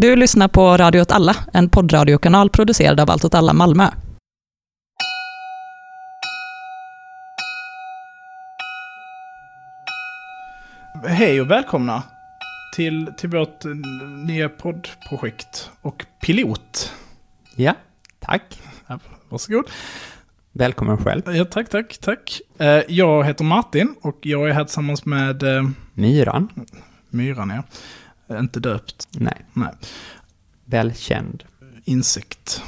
Du lyssnar på Radio åt alla, en poddradiokanal producerad av Allt åt alla Malmö. Hej och välkomna till, till vårt nya poddprojekt och pilot. Ja, tack. Ja, varsågod. Välkommen själv. Ja, tack, tack, tack. Eh, Jag heter Martin och jag är här tillsammans med eh, Myran? Myran, ja. Inte döpt. Nej. Nej. Välkänd. Insekt.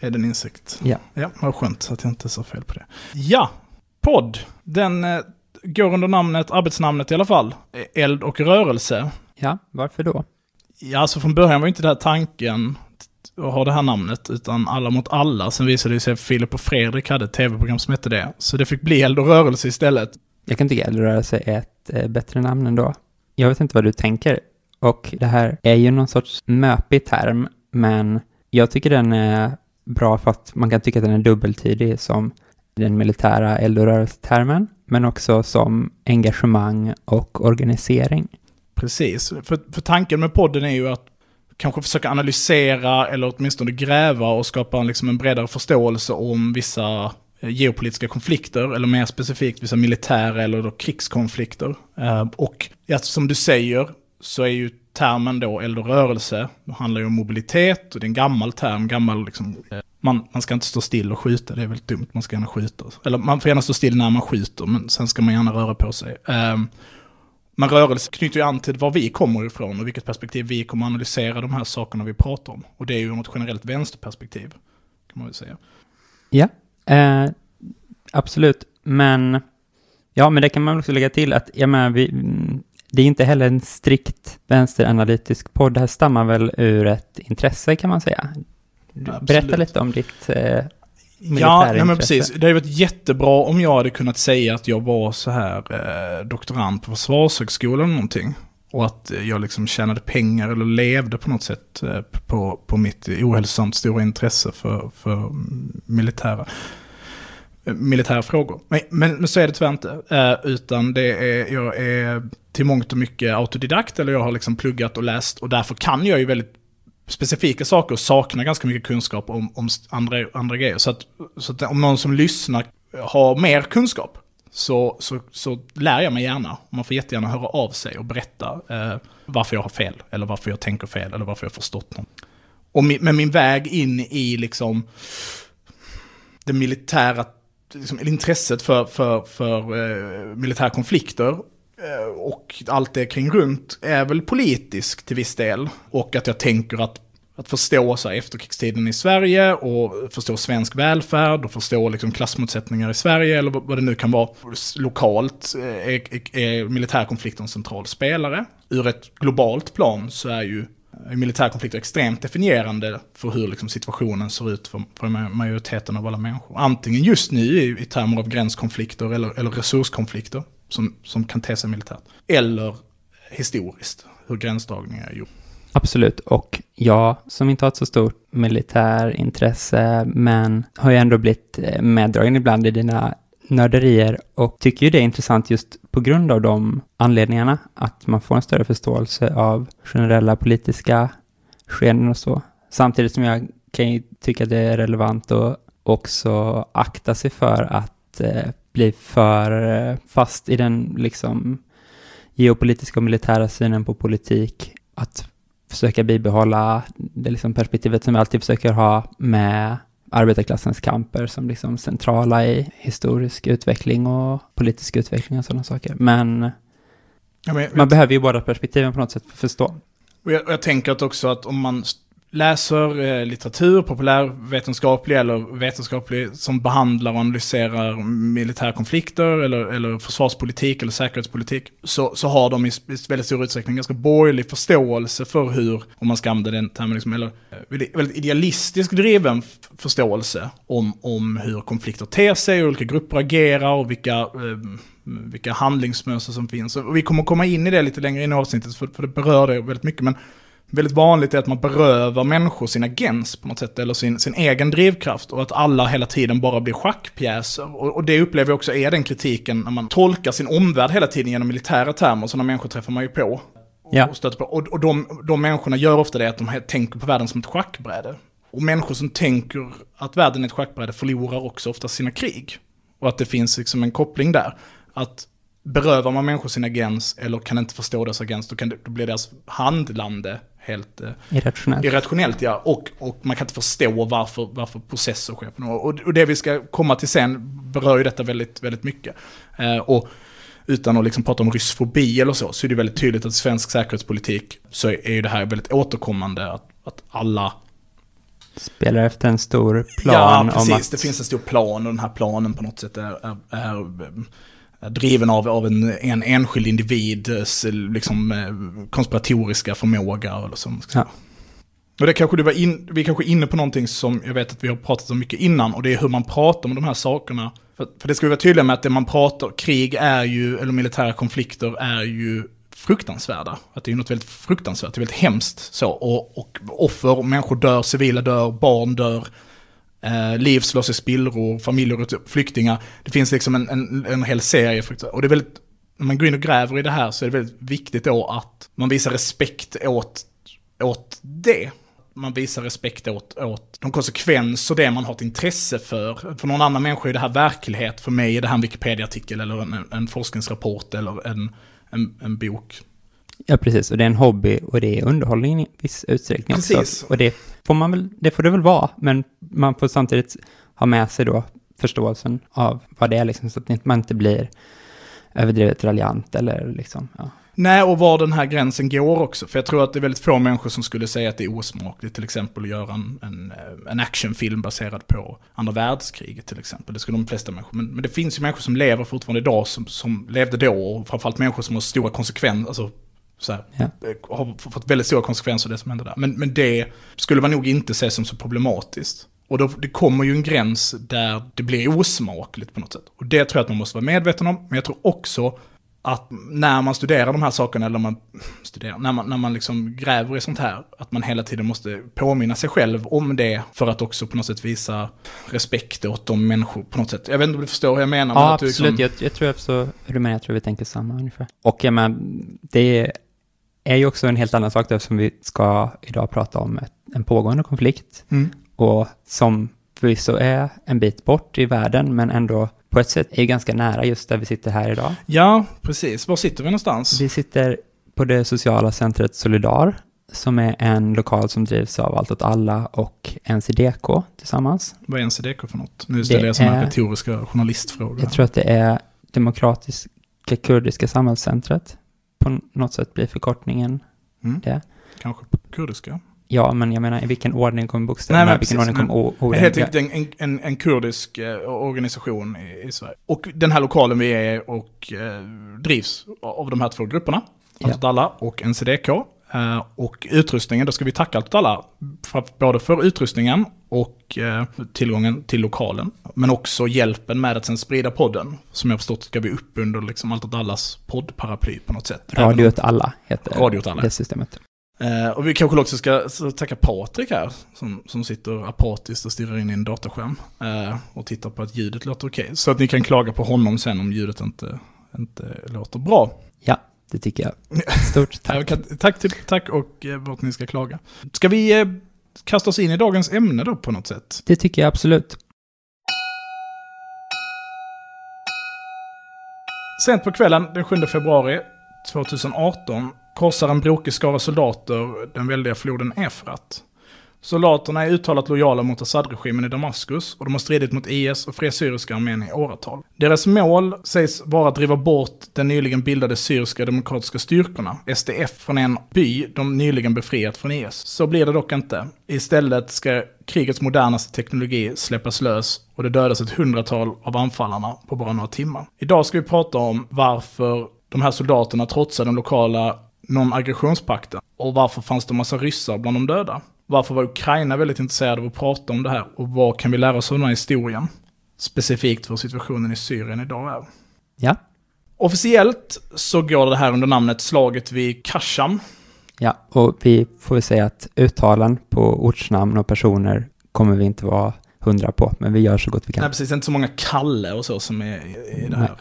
Är det en insekt? Ja. Ja, vad skönt att jag inte sa fel på det. Ja, podd. Den eh, går under namnet, arbetsnamnet i alla fall, eh, Eld och rörelse. Ja, varför då? Ja, alltså från början var inte det här tanken att ha det här namnet, utan Alla mot alla. Sen visade det sig att Filip och Fredrik hade ett tv-program som hette det. Så det fick bli Eld och rörelse istället. Jag kan tycka att Eldrörelse är ett eh, bättre namn ändå. Jag vet inte vad du tänker. Och det här är ju någon sorts möpig term, men jag tycker den är bra för att man kan tycka att den är dubbeltydig som den militära eld och rörelsetermen, men också som engagemang och organisering. Precis. För, för tanken med podden är ju att kanske försöka analysera eller åtminstone gräva och skapa en, liksom en bredare förståelse om vissa eh, geopolitiska konflikter, eller mer specifikt vissa militära eller då krigskonflikter. Eh, och ja, som du säger så är ju termen då eld och rörelse, det handlar ju om mobilitet och det är en gammal term, gammal liksom, man, man ska inte stå still och skjuta, det är väldigt dumt, man ska gärna skjuta. Eller man får gärna stå still när man skjuter, men sen ska man gärna röra på sig. Ehm, men rörelse knyter ju an till var vi kommer ifrån och vilket perspektiv vi kommer analysera de här sakerna vi pratar om. Och det är ju något generellt vänsterperspektiv, kan man väl säga. Ja, eh, absolut. Men, ja, men det kan man väl också lägga till att, jag menar, vi, det är inte heller en strikt vänsteranalytisk podd. Det här stammar väl ur ett intresse kan man säga. Absolut. Berätta lite om ditt eh, Ja, nej, men precis. Det hade varit jättebra om jag hade kunnat säga att jag var så här eh, doktorand på Försvarshögskolan eller någonting. Och att jag liksom tjänade pengar eller levde på något sätt eh, på, på mitt ohälsosamt stora intresse för, för militära, Eh, militära frågor. Men, men, men så är det tyvärr inte. Eh, utan det är, jag är till mångt och mycket autodidakt, eller jag har liksom pluggat och läst. Och därför kan jag ju väldigt specifika saker och saknar ganska mycket kunskap om, om andra, andra grejer. Så att, så att om någon som lyssnar har mer kunskap så, så, så lär jag mig gärna. Man får jättegärna höra av sig och berätta eh, varför jag har fel, eller varför jag tänker fel, eller varför jag har förstått något. Och min, men min väg in i liksom det militära, liksom, intresset för, för, för eh, militära konflikter eh, och allt det kring runt är väl politisk till viss del. Och att jag tänker att, att förstå så här, efterkrigstiden i Sverige och förstå svensk välfärd och förstå liksom, klassmotsättningar i Sverige eller vad det nu kan vara. Lokalt eh, är, är, är militärkonflikten en central spelare. Ur ett globalt plan så är ju Eh, är militärkonflikter extremt definierande för hur liksom, situationen ser ut för, för majoriteten av alla människor. Antingen just nu i, i termer av gränskonflikter eller, eller resurskonflikter som, som kan te sig militärt. Eller historiskt, hur gränsdragningar är gjorda. Absolut, och jag som inte har ett så stort militärintresse, men har ju ändå blivit eh, meddragen ibland i dina nörderier och tycker ju det är intressant just på grund av de anledningarna, att man får en större förståelse av generella politiska skeenden och så. Samtidigt som jag kan ju tycka det är relevant att också akta sig för att eh, bli för eh, fast i den liksom geopolitiska och militära synen på politik, att försöka bibehålla det liksom perspektivet som vi alltid försöker ha med arbetarklassens kamper som liksom centrala i historisk utveckling och politisk utveckling och sådana saker. Men Ja, men, man behöver ju båda perspektiven på något sätt för att förstå. Och jag, och jag tänker att också att om man läser eh, litteratur, populärvetenskaplig eller vetenskaplig, som behandlar och analyserar militärkonflikter eller, eller försvarspolitik eller säkerhetspolitik, så, så har de i, väldigt stor utsträckning ganska borgerlig förståelse för hur, om man ska använda den termen, liksom, eller eh, väldigt, idealistisk driven förståelse om, om hur konflikter ter sig, hur olika grupper agerar och vilka eh, vilka handlingsmönster som finns. Och vi kommer komma in i det lite längre in i avsnittet, för, för det berör det väldigt mycket. Men väldigt vanligt är att man berövar människor sin agens på något sätt, eller sin, sin egen drivkraft. Och att alla hela tiden bara blir schackpjäser. Och, och det upplever jag också är den kritiken när man tolkar sin omvärld hela tiden genom militära termer. Sådana människor träffar man ju på. Ja. Och, på. och, och de, de människorna gör ofta det att de tänker på världen som ett schackbräde. Och människor som tänker att världen är ett schackbräde förlorar också ofta sina krig. Och att det finns liksom en koppling där. Att berövar man människor sin agens eller kan inte förstå deras agens, då, kan det, då blir deras handlande helt eh, Irrationellt. irrationellt. Ja. Och, och man kan inte förstå varför, varför processer sker. På något. Och, och det vi ska komma till sen berör ju detta väldigt, väldigt mycket. Eh, och utan att liksom prata om ryssfobi eller så, så är det väldigt tydligt att svensk säkerhetspolitik så är ju det här väldigt återkommande. Att, att alla Spelar efter en stor plan ja, precis. att... Det finns en stor plan och den här planen på något sätt är, är, är, är driven av, av en, en enskild individs liksom, eh, konspiratoriska förmåga. Eller så. Ja. Och det kanske du var in, vi är kanske inne på någonting som jag vet att vi har pratat om mycket innan och det är hur man pratar om de här sakerna. För, för det ska vi vara tydliga med att det man pratar, krig är ju, eller militära konflikter är ju fruktansvärda. Att det är något väldigt fruktansvärt, det är väldigt hemskt så. Och, och offer, människor dör, civila dör, barn dör, eh, liv slås i spillror, familjer, ut- flyktingar. Det finns liksom en, en, en hel serie. Och det är väldigt, när man går in och gräver i det här så är det väldigt viktigt då att man visar respekt åt, åt det. Man visar respekt åt, åt de konsekvenser det man har ett intresse för. För någon annan människa är det här verklighet, för mig är det här en Wikipedia-artikel eller en, en forskningsrapport eller en, en, en bok. Ja, precis. Och det är en hobby och det är underhållning i viss utsträckning Precis. också. Och det får, man väl, det får det väl vara, men man får samtidigt ha med sig då förståelsen av vad det är, liksom, så att man inte blir överdrivet raljant eller liksom, ja. Nej, och var den här gränsen går också. För jag tror att det är väldigt få människor som skulle säga att det är osmakligt till exempel att göra en, en, eh, en actionfilm baserad på andra världskriget till exempel. Det skulle de flesta människor. Men, men det finns ju människor som lever fortfarande idag som, som levde då. Och framförallt människor som har stora konsekvenser. Alltså, så här, Ja. eh, har fått väldigt stora konsekvenser det som hände där. Men, men det skulle man nog inte se som så problematiskt. Och då, det kommer ju en gräns där det blir osmakligt på något sätt. Och det tror jag att man måste vara medveten om. Men jag tror också att när man studerar de här sakerna, eller man studerar, när man, när man liksom gräver i sånt här, att man hela tiden måste påminna sig själv om det för att också på något sätt visa respekt åt de människor på något sätt. Jag vet inte om du förstår hur jag menar. men Ja, du absolut. liksom- Jag, jag tror jag förstår hur du menar. Jag tror vi tänker samma ungefär. Och jag menar, det är ju också en helt annan sak eftersom vi ska idag prata om ett, en pågående konflikt Mm. och som förvisso är en bit bort i världen men ändå på ett sätt är ganska nära just där vi sitter här idag. Ja, precis. Var sitter vi någonstans? Vi sitter på det sociala centret Solidar som är en lokal som drivs av Allt åt alla och NCDK tillsammans. Vad är NCDK för något? Nu ställer Det jag sådana är- retoriska journalistfrågor. Jag tror att det är Demokratiska kurdiska samhällscentret. På något sätt blir förkortningen Mm. det. Kanske på kurdiska. Ja, men jag menar i vilken ordning kommer bokstäverna? Nej, men vilken precis, ordning kommer orden? helt Ja. enkelt en, en, en kurdisk eh, organisation i, i Sverige. Och den här lokalen vi är och eh, drivs av de här två grupperna. Ja. Allt åt alla och NCDK. Eh, och utrustningen, då ska vi tacka Allt alla. För, både för utrustningen och eh, tillgången till lokalen. Men också hjälpen med att sen sprida podden. Som jag förstått ska vi upp under liksom Allt åt allas poddparaply på något sätt. Radio åt alla heter Radio åt alla. det systemet. Eh, och vi kanske också ska tacka Patrik här, som, som sitter apatiskt och stirrar in i en dataskärm. Och tittar på att ljudet låter okej. Så att ni kan klaga på honom sen om ljudet inte, inte låter bra. Ja, det tycker jag. Stort Tack, tack. tack, och eh, ska klaga. Ska vi eh, kasta oss in i dagens ämne då på något sätt? Det tycker jag absolut. Sent på kvällen den 7 februari 2018 korsar en brokig skara soldater den väldiga floden Efrat. Soldaterna är uttalat lojala mot Assad-regimen i Damaskus och de har stridit mot IS och Fria Syriska armén i åratal. Deras mål sägs vara att driva bort den nyligen bildade syriska demokratiska styrkorna, SDF, från en by de nyligen befriat från IS. Så blir det dock inte. Istället ska krigets modernaste teknologi släppas lös och det dödas ett hundratal av anfallarna på bara några timmar. Idag ska vi prata om varför de här soldaterna trotsar den lokala non-aggressionspakten och varför fanns det massa ryssar bland de döda. Varför var Ukraina väldigt intresserade av att prata om det här och vad kan vi lära oss av den här historien? Specifikt för situationen i Syrien idag är. Ja, Officiellt så går det här under namnet slaget vid Kasham. ja. och vi får väl säga att uttalen på ortsnamn och personer kommer vi inte vara hundra på, men vi gör så gott vi kan. Nej precis, inte så många Kalle och så som är i, i det här.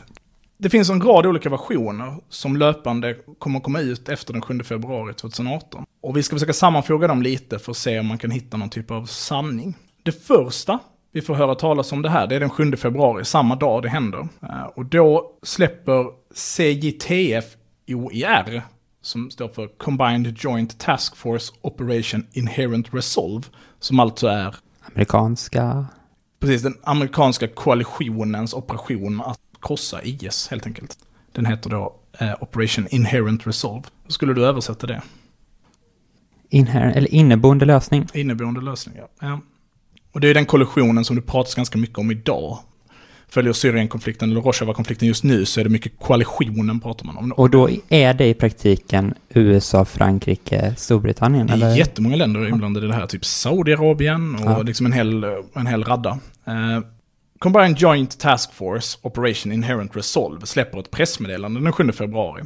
Det finns en rad olika versioner som löpande kommer komma ut efter den 7 februari 2018. Och vi ska försöka sammanfoga dem lite för att se om man kan hitta någon typ av sanning. Det första vi får höra talas om det här, det är den 7 februari, samma dag det händer. Eh, och då släpper CJTF OIR, som står för Combined Joint Task Force Operation Inherent Resolve, som alltså är Amerikanska... precis den amerikanska koalitionens operation att krossa IS helt enkelt. Den heter då eh, Operation Inherent Resolve. Hur skulle du översätta det? Inher eller inneboende lösning. Inneboende lösning, ja. ja. Och det är den koalitionen som det pratas ganska mycket om idag. Följer Syrienkonflikten eller Rojava-konflikten just nu så är det mycket koalitionen pratar man om. Och då är det i praktiken USA, Frankrike, Storbritannien? Det är Eller? jättemånga länder inblandade i det här, typ Saudiarabien och Ja. liksom en hel, en hel radda. Eh, Combined Joint Task Force Operation Inherent Resolve släpper ett pressmeddelande den 7 februari.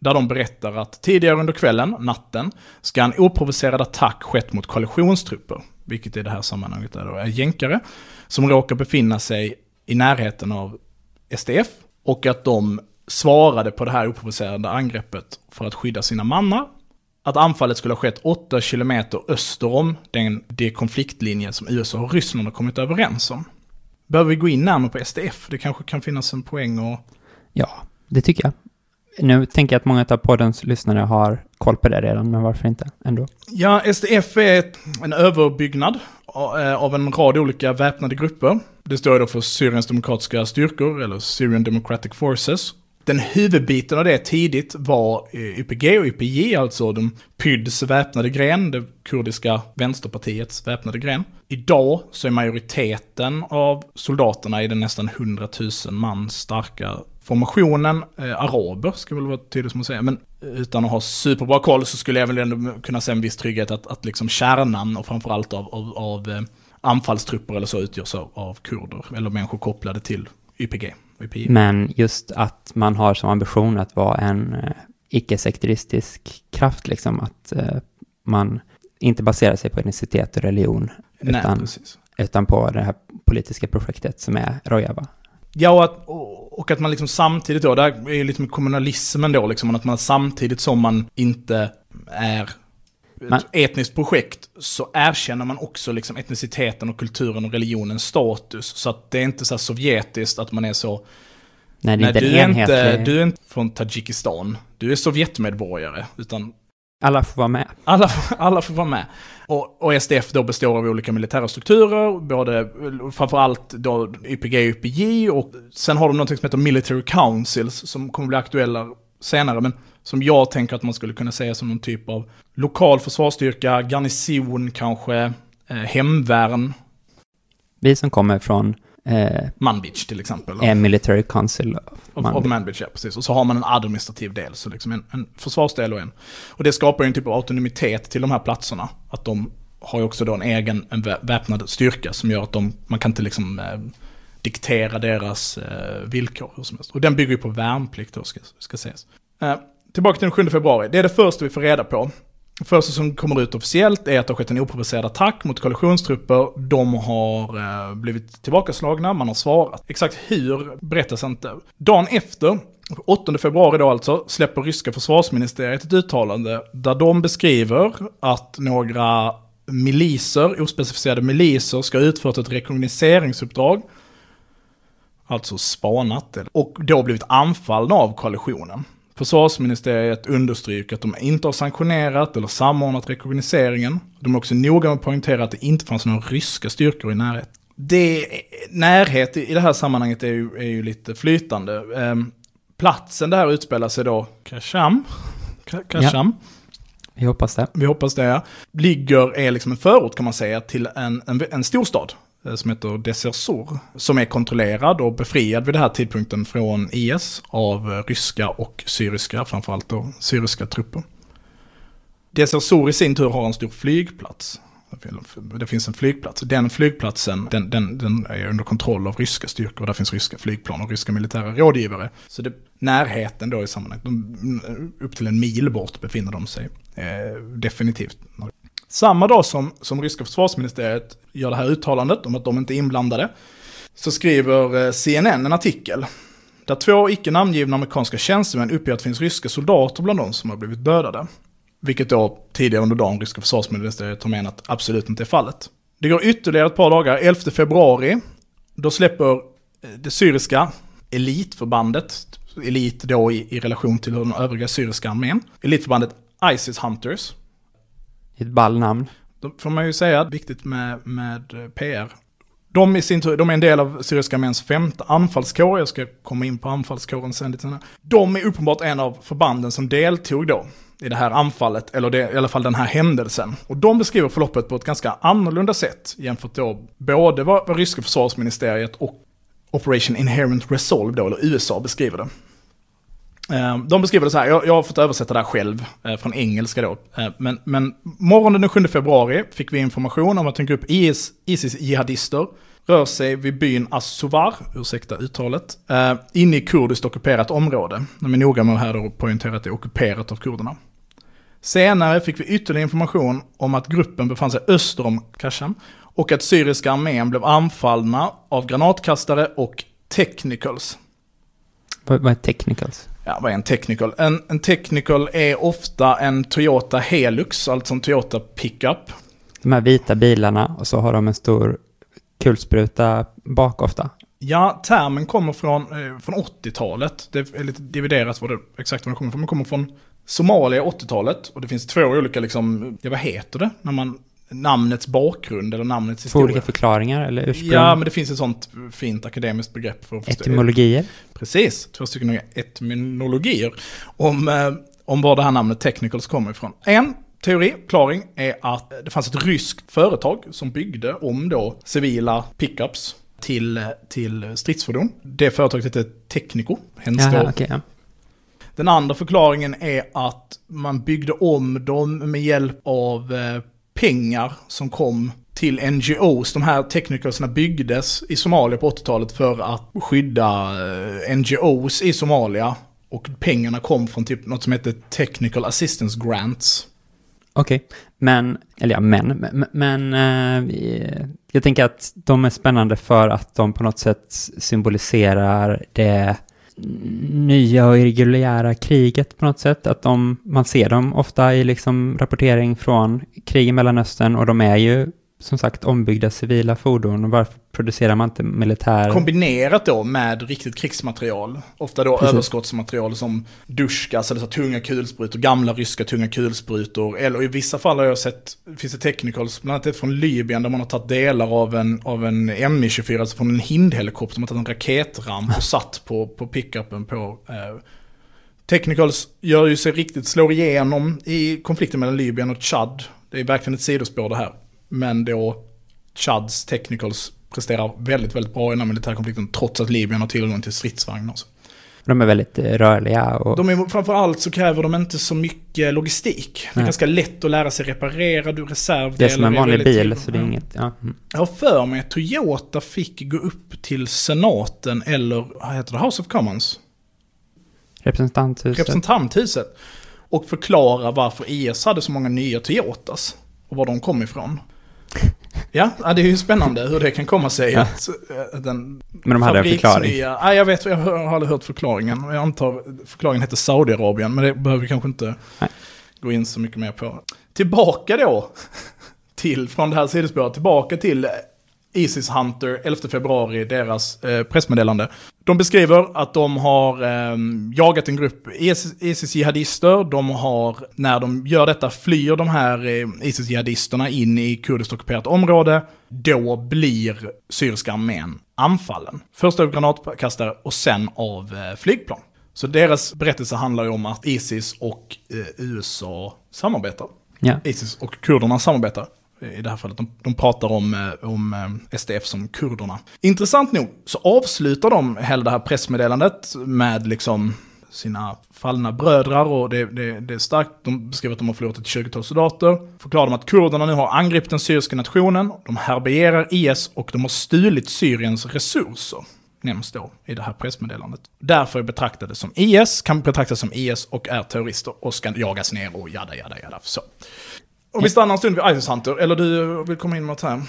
Där de berättar att tidigare under kvällen, natten, ska en oprovocerad attack skett mot koalitionstrupper, vilket i det här sammanhanget är, då är jänkare, som råkar befinna sig i närheten av SDF och att de svarade på det här oprovocerade angreppet för att skydda sina mannar att anfallet skulle ha skett 8 kilometer öster om den, det konfliktlinje som USA och Ryssland har kommit överens om. Behöver vi gå in närmare på SDF? Det kanske kan finnas en poäng och... Ja, det tycker jag. Nu tänker jag att många av poddens lyssnare har koll på det redan, men varför inte ändå? Ja, SDF är en överbyggnad eh, av en rad olika väpnade grupper. Det står då för Syriens demokratiska styrkor, eller Syrian Democratic Forces. Den huvudbiten av det tidigt var eh, YPG och YPJ, alltså de PYDs väpnade gren, det kurdiska vänsterpartiets väpnade gren. Idag så är majoriteten av soldaterna i den nästan 100 000 man starka formationen eh, araber, ska väl vara tydligt som att säga. Men eh, utan att ha superbra koll så skulle jag väl ändå kunna säga en viss trygghet att, att liksom kärnan och framförallt av, av, av eh, anfallstrupper eller så utgörs av, av kurder, eller människor kopplade till YPG. YPG. Men just att man har som ambition att vara en eh, icke-sekteristisk kraft, liksom att eh, man inte baserar sig på etnicitet och religion, Nej, utan, precis. utan på det här politiska projektet som är Rojava. Ja, och att, och, att man liksom samtidigt då, där är ju lite med kommunalismen då, liksom, att man samtidigt som man inte är Men- etniskt projekt så erkänner man också liksom etniciteten och kulturen och religionens status. Så att det är inte så sovjetiskt att man är så, Nej, det är nej inte du är inte, du är inte från Tadzjikistan, du är sovjetmedborgare, utan Alla får vara med. alla, alla får vara med. Och, och SDF då består av olika militära strukturer, både framförallt då YPG och YPJ och sen har de något som heter Military Councils som kommer bli aktuella senare, men som jag tänker att man skulle kunna säga som någon typ av lokal försvarsstyrka, garnison kanske, eh, hemvärn, Vi som kommer från eh, Manbij till exempel. är Military Council of av Manbij, ja precis. Och så har man en administrativ del, så liksom en, en försvarsdel och en. Och det skapar ju en typ av autonomitet till de här platserna. Att de har ju också då en egen en vä- väpnad styrka som gör att de, man kan inte liksom eh, diktera deras eh, villkor hur som helst. Och den bygger ju på värnplikt då, ska, ska sägas. Tillbaka till den 7 februari, det är det första vi får reda på. Det första som kommer ut officiellt är att det har skett en oprovocerad attack mot koalitionstrupper. De har eh, blivit tillbakaslagna, man har svarat. Exakt hur berättas inte. Dagen efter, 8 februari då alltså, släpper ryska försvarsministeriet ett uttalande där de beskriver att några miliser, ospecificerade miliser, ska ha utfört ett rekognoseringsuppdrag alltså spanat, och då blivit anfallna av koalitionen. Försvarsministeriet understryker att de inte har sanktionerat eller samordnat rekognoseringen. De är också noga med att poängtera att det inte fanns några ryska styrkor i närhet. Det, närhet i det här sammanhanget är ju, är ju lite flytande. Ehm, platsen där utspelar sig då, Kasham, Ka- Kasham, Vi hoppas det. vi hoppas det, ja. ligger, är liksom en förort kan man säga till en, en, en storstad Eh, som heter Desersur, som är kontrollerad och befriad vid den här tidpunkten från IS av eh, ryska och syriska, framförallt då syriska trupper. Desersur i sin tur har en stor flygplats. Det finns en flygplats. Den flygplatsen den, den, den är under kontroll av ryska styrkor. Där finns ryska flygplan och ryska militära rådgivare. Så det, närheten då i sammanhanget, upp till en mil bort befinner de sig. Eh, definitivt. Samma dag som, som ryska försvarsministeriet gör det här uttalandet om att de inte är inblandade, så skriver eh, CNN en artikel där två icke namngivna amerikanska tjänstemän uppger att det finns ryska soldater bland de som har blivit dödade. Vilket då tidigare under dagen ryska försvarsministeriet har menat absolut inte är fallet. Det går ytterligare ett par dagar, 11 februari, då släpper eh, det syriska elitförbandet, elit då i, i relation till den övriga syriska armén, elitförbandet Isis Hunters. Ett ball namn. Då får man ju säga, viktigt med, med eh, PR. De i sin tur, de är en del av syriska arméns femte anfallskår, jag ska komma in på anfallskåren sen lite senare. De är uppenbart en av förbanden som deltog då i det här anfallet, eller det, i alla fall den här händelsen. Och de beskriver förloppet på ett ganska annorlunda sätt jämfört då både vad, vad ryska försvarsministeriet och Operation Inherent Resolve då, eller USA beskriver det. Eh, de beskriver det så här, jag, jag har fått översätta det här själv, eh, från engelska då. Eh, men, men morgonen den 7 februari fick vi information om att en grupp IS, Isis-jihadister rör sig vid byn Assovar, ursäkta uttalet, inne i kurdiskt ockuperat område. De är noga med att här då poängtera att det är ockuperat av kurderna. Senare fick vi ytterligare information om att gruppen befann sig öster om Kashan och att syriska armén blev anfallna av granatkastare och technicals. Vad är technicals? Ja, vad är en technical? En, en technical är ofta en Toyota Helux, alltså en Toyota pickup. De här vita bilarna och så har de en stor kulspruta bak ofta. Ja, termen kommer från, eh, från 80-talet. Det är lite dividerat vad det exakt var det kommer från. Den kommer från Somalia 80-talet. Och det finns två olika, liksom, ja vad heter det? När man, namnets bakgrund eller namnets Två historia. olika förklaringar eller ursprung? Ja, men det finns ett sånt fint akademiskt begrepp för att förstå. Etymologier? Precis, två stycken etymologier om, eh, om var det här namnet Technicals kommer ifrån. En teori, klaring, är att det fanns ett ryskt företag som byggde om då civila pickups till, till stridsfordon. Det företaget hette Technico, hens Jaha, då okej. ja. den andra förklaringen är att man byggde om dem med hjälp av eh, pengar som kom till NGOs. De här teknikerna byggdes i Somalia på 80-talet för att skydda eh, NGOs i Somalia. Och pengarna kom från typ något som heter Technical Assistance Grants. Okej, men, eller ja, men, men, men eh, jag tänker att de är spännande för att de på något sätt symboliserar det nya och irreguljära kriget på något sätt. Att de, man ser dem ofta i liksom rapportering från krig i Mellanöstern och de är ju som sagt ombyggda civila fordon och varför producerar man inte militär... Kombinerat då med riktigt krigsmaterial. Ofta då Precis. överskottsmaterial som duschgas eller så tunga kulsprutor, gamla ryska tunga kulsprutor. Eller i vissa fall har jag sett, finns det technicals, bland annat från Libyen där man har tagit delar av en, av en Mi-24, alltså från en Hind-helikopter, man har tagit en raketramp och satt på, på pickupen på eh, Technicals gör ju sig riktigt, slår igenom i konflikten mellan Libyen och Chad. Det är verkligen ett sidospår det här. Men då Chads Technicals presterar väldigt, väldigt bra i den här militärkonflikten trots att Libyen har tillgång till stridsvagnar. De är väldigt eh, rörliga och... De är, framförallt så kräver de inte så mycket logistik. Det är Nej. ganska lätt att lära sig reparera, du reservdelar. det är som en vanlig bil, så det är inget... Ja. mm. Jag har för mig att Toyota fick gå upp till senaten eller, vad heter det, House of Commons? Representanthuset. representanthuset och förklara varför IS hade så många nya Toyotas och var de kom ifrån. Ja, ja, det är ju spännande hur det kan komma sig Ja. att eh, den Men de hade en förklaring. Nej, jag vet, jag har aldrig hört förklaringen. Jag antar förklaringen heter Saudiarabien, men det behöver vi kanske inte Nej. gå in så mycket mer på. Tillbaka då till, från det här sidospåret, tillbaka till Isis Hunter, 11 februari, deras eh, pressmeddelande. De beskriver att de har eh, jagat en grupp Isis- Isis-jihadister. De har, när de gör detta, flyr de här eh, Isis-jihadisterna in i kurdiskt ockuperat område. Då blir syriska armén anfallen. Först av granatkastare och sen av eh, flygplan. Så deras berättelse handlar ju om att Isis och eh, USA samarbetar. Ja. Isis och kurderna samarbetar. I det här fallet, de, de pratar om, eh, om eh, SDF som kurderna. Intressant nog så avslutar de hela det här pressmeddelandet med liksom sina fallna brödrar och det, det, det är starkt. De beskriver att de har förlorat ett 20-tal soldater. Förklarar de att kurderna nu har angripit den syriska nationen, de härbärgerar IS och de har stulit Syriens resurser. Nämns då i det här pressmeddelandet. Därför är betraktade som IS, kan betraktas som IS och är terrorister och ska jagas ner och jada jada jada. Så. Om vi stannar en stund vid Isis Hunter, eller du vill komma in med något här?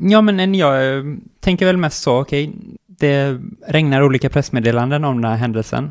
Ja, men eh, jag eh, tänker väl mest så, okej, det regnar olika pressmeddelanden om den här händelsen.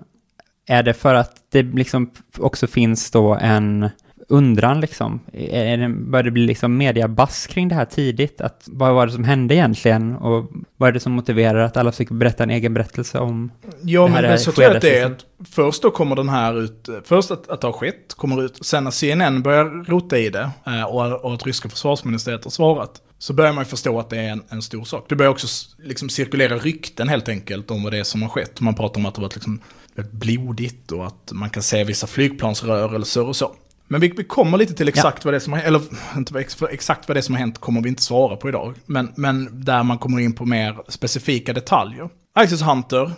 Är det för att det liksom också finns då en undran liksom? Är det, bör det bli liksom mediabass kring det här tidigt? Att, vad var det som hände egentligen? Och vad är det som motiverar att alla fick berätta en egen berättelse om Ja, det här men så tror jag att det är skedet, att först då kommer den här ut, först att, att det har skett, kommer ut, sen när CNN börjar rota i det eh, och, och att ryska försvarsministeriet har svarat, så börjar man ju förstå att det är en, en stor sak. Det börjar också liksom cirkulera rykten helt enkelt om vad det är som har skett. Man pratar om att det varit liksom blodigt och att man kan se vissa flygplansrörelser och så. Men vi, vi kommer lite till exakt vad det är som har eller inte exakt vad det som har hänt kommer vi inte svara på idag. Men, men där man kommer in på mer specifika detaljer. Isis Hunter,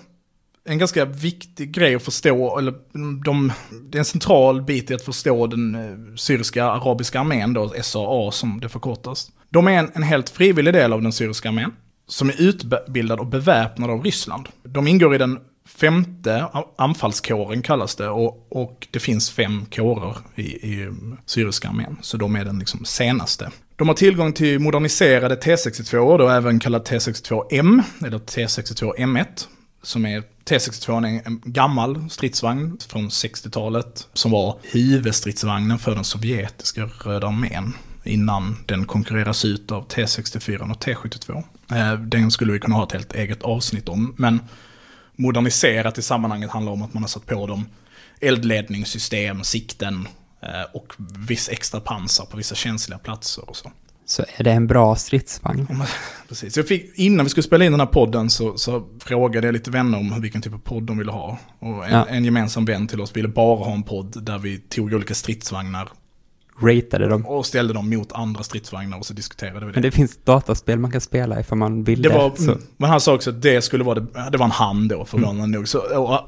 en ganska viktig grej att förstå, eller de, det är en central bit i att förstå den eh, syriska arabiska armén, då, SAA som det förkortas. De är en, en helt frivillig del av den syriska armén, som är utbildad och beväpnad av Ryssland. De ingår i den femte anfallskåren kallas det, och, och det finns fem kårer i, i mm, syriska armén, så de är den liksom senaste. De har tillgång till moderniserade T62, då även kallat T62M, eller T62M1, som är T62 är en gammal stridsvagn från 60-talet som var huvudstridsvagnen för den sovjetiska Röda armén innan den konkurreras ut av T64 och T72. Eh, den skulle vi kunna ha ett helt eget avsnitt om, men moderniserat i sammanhanget handlar om att man har satt på dem eldledningssystem, sikten eh, och viss extra pansar på vissa känsliga platser och så. Så är det en bra stridsvagn? Precis. Jag fick, innan vi skulle spela in den här podden så, så frågade jag lite vänner om vilken typ av podd de ville ha. Och en, Ja. en gemensam vän till oss ville bara ha en podd där vi tog olika stridsvagnar Ratade dem? och ställde dem mot andra stridsvagnar och så diskuterade vi det. Men det finns dataspel man kan spela ifall man vill Det var, så. mm, men han sa också att det skulle vara det, det var en han då förvånande nog. Så,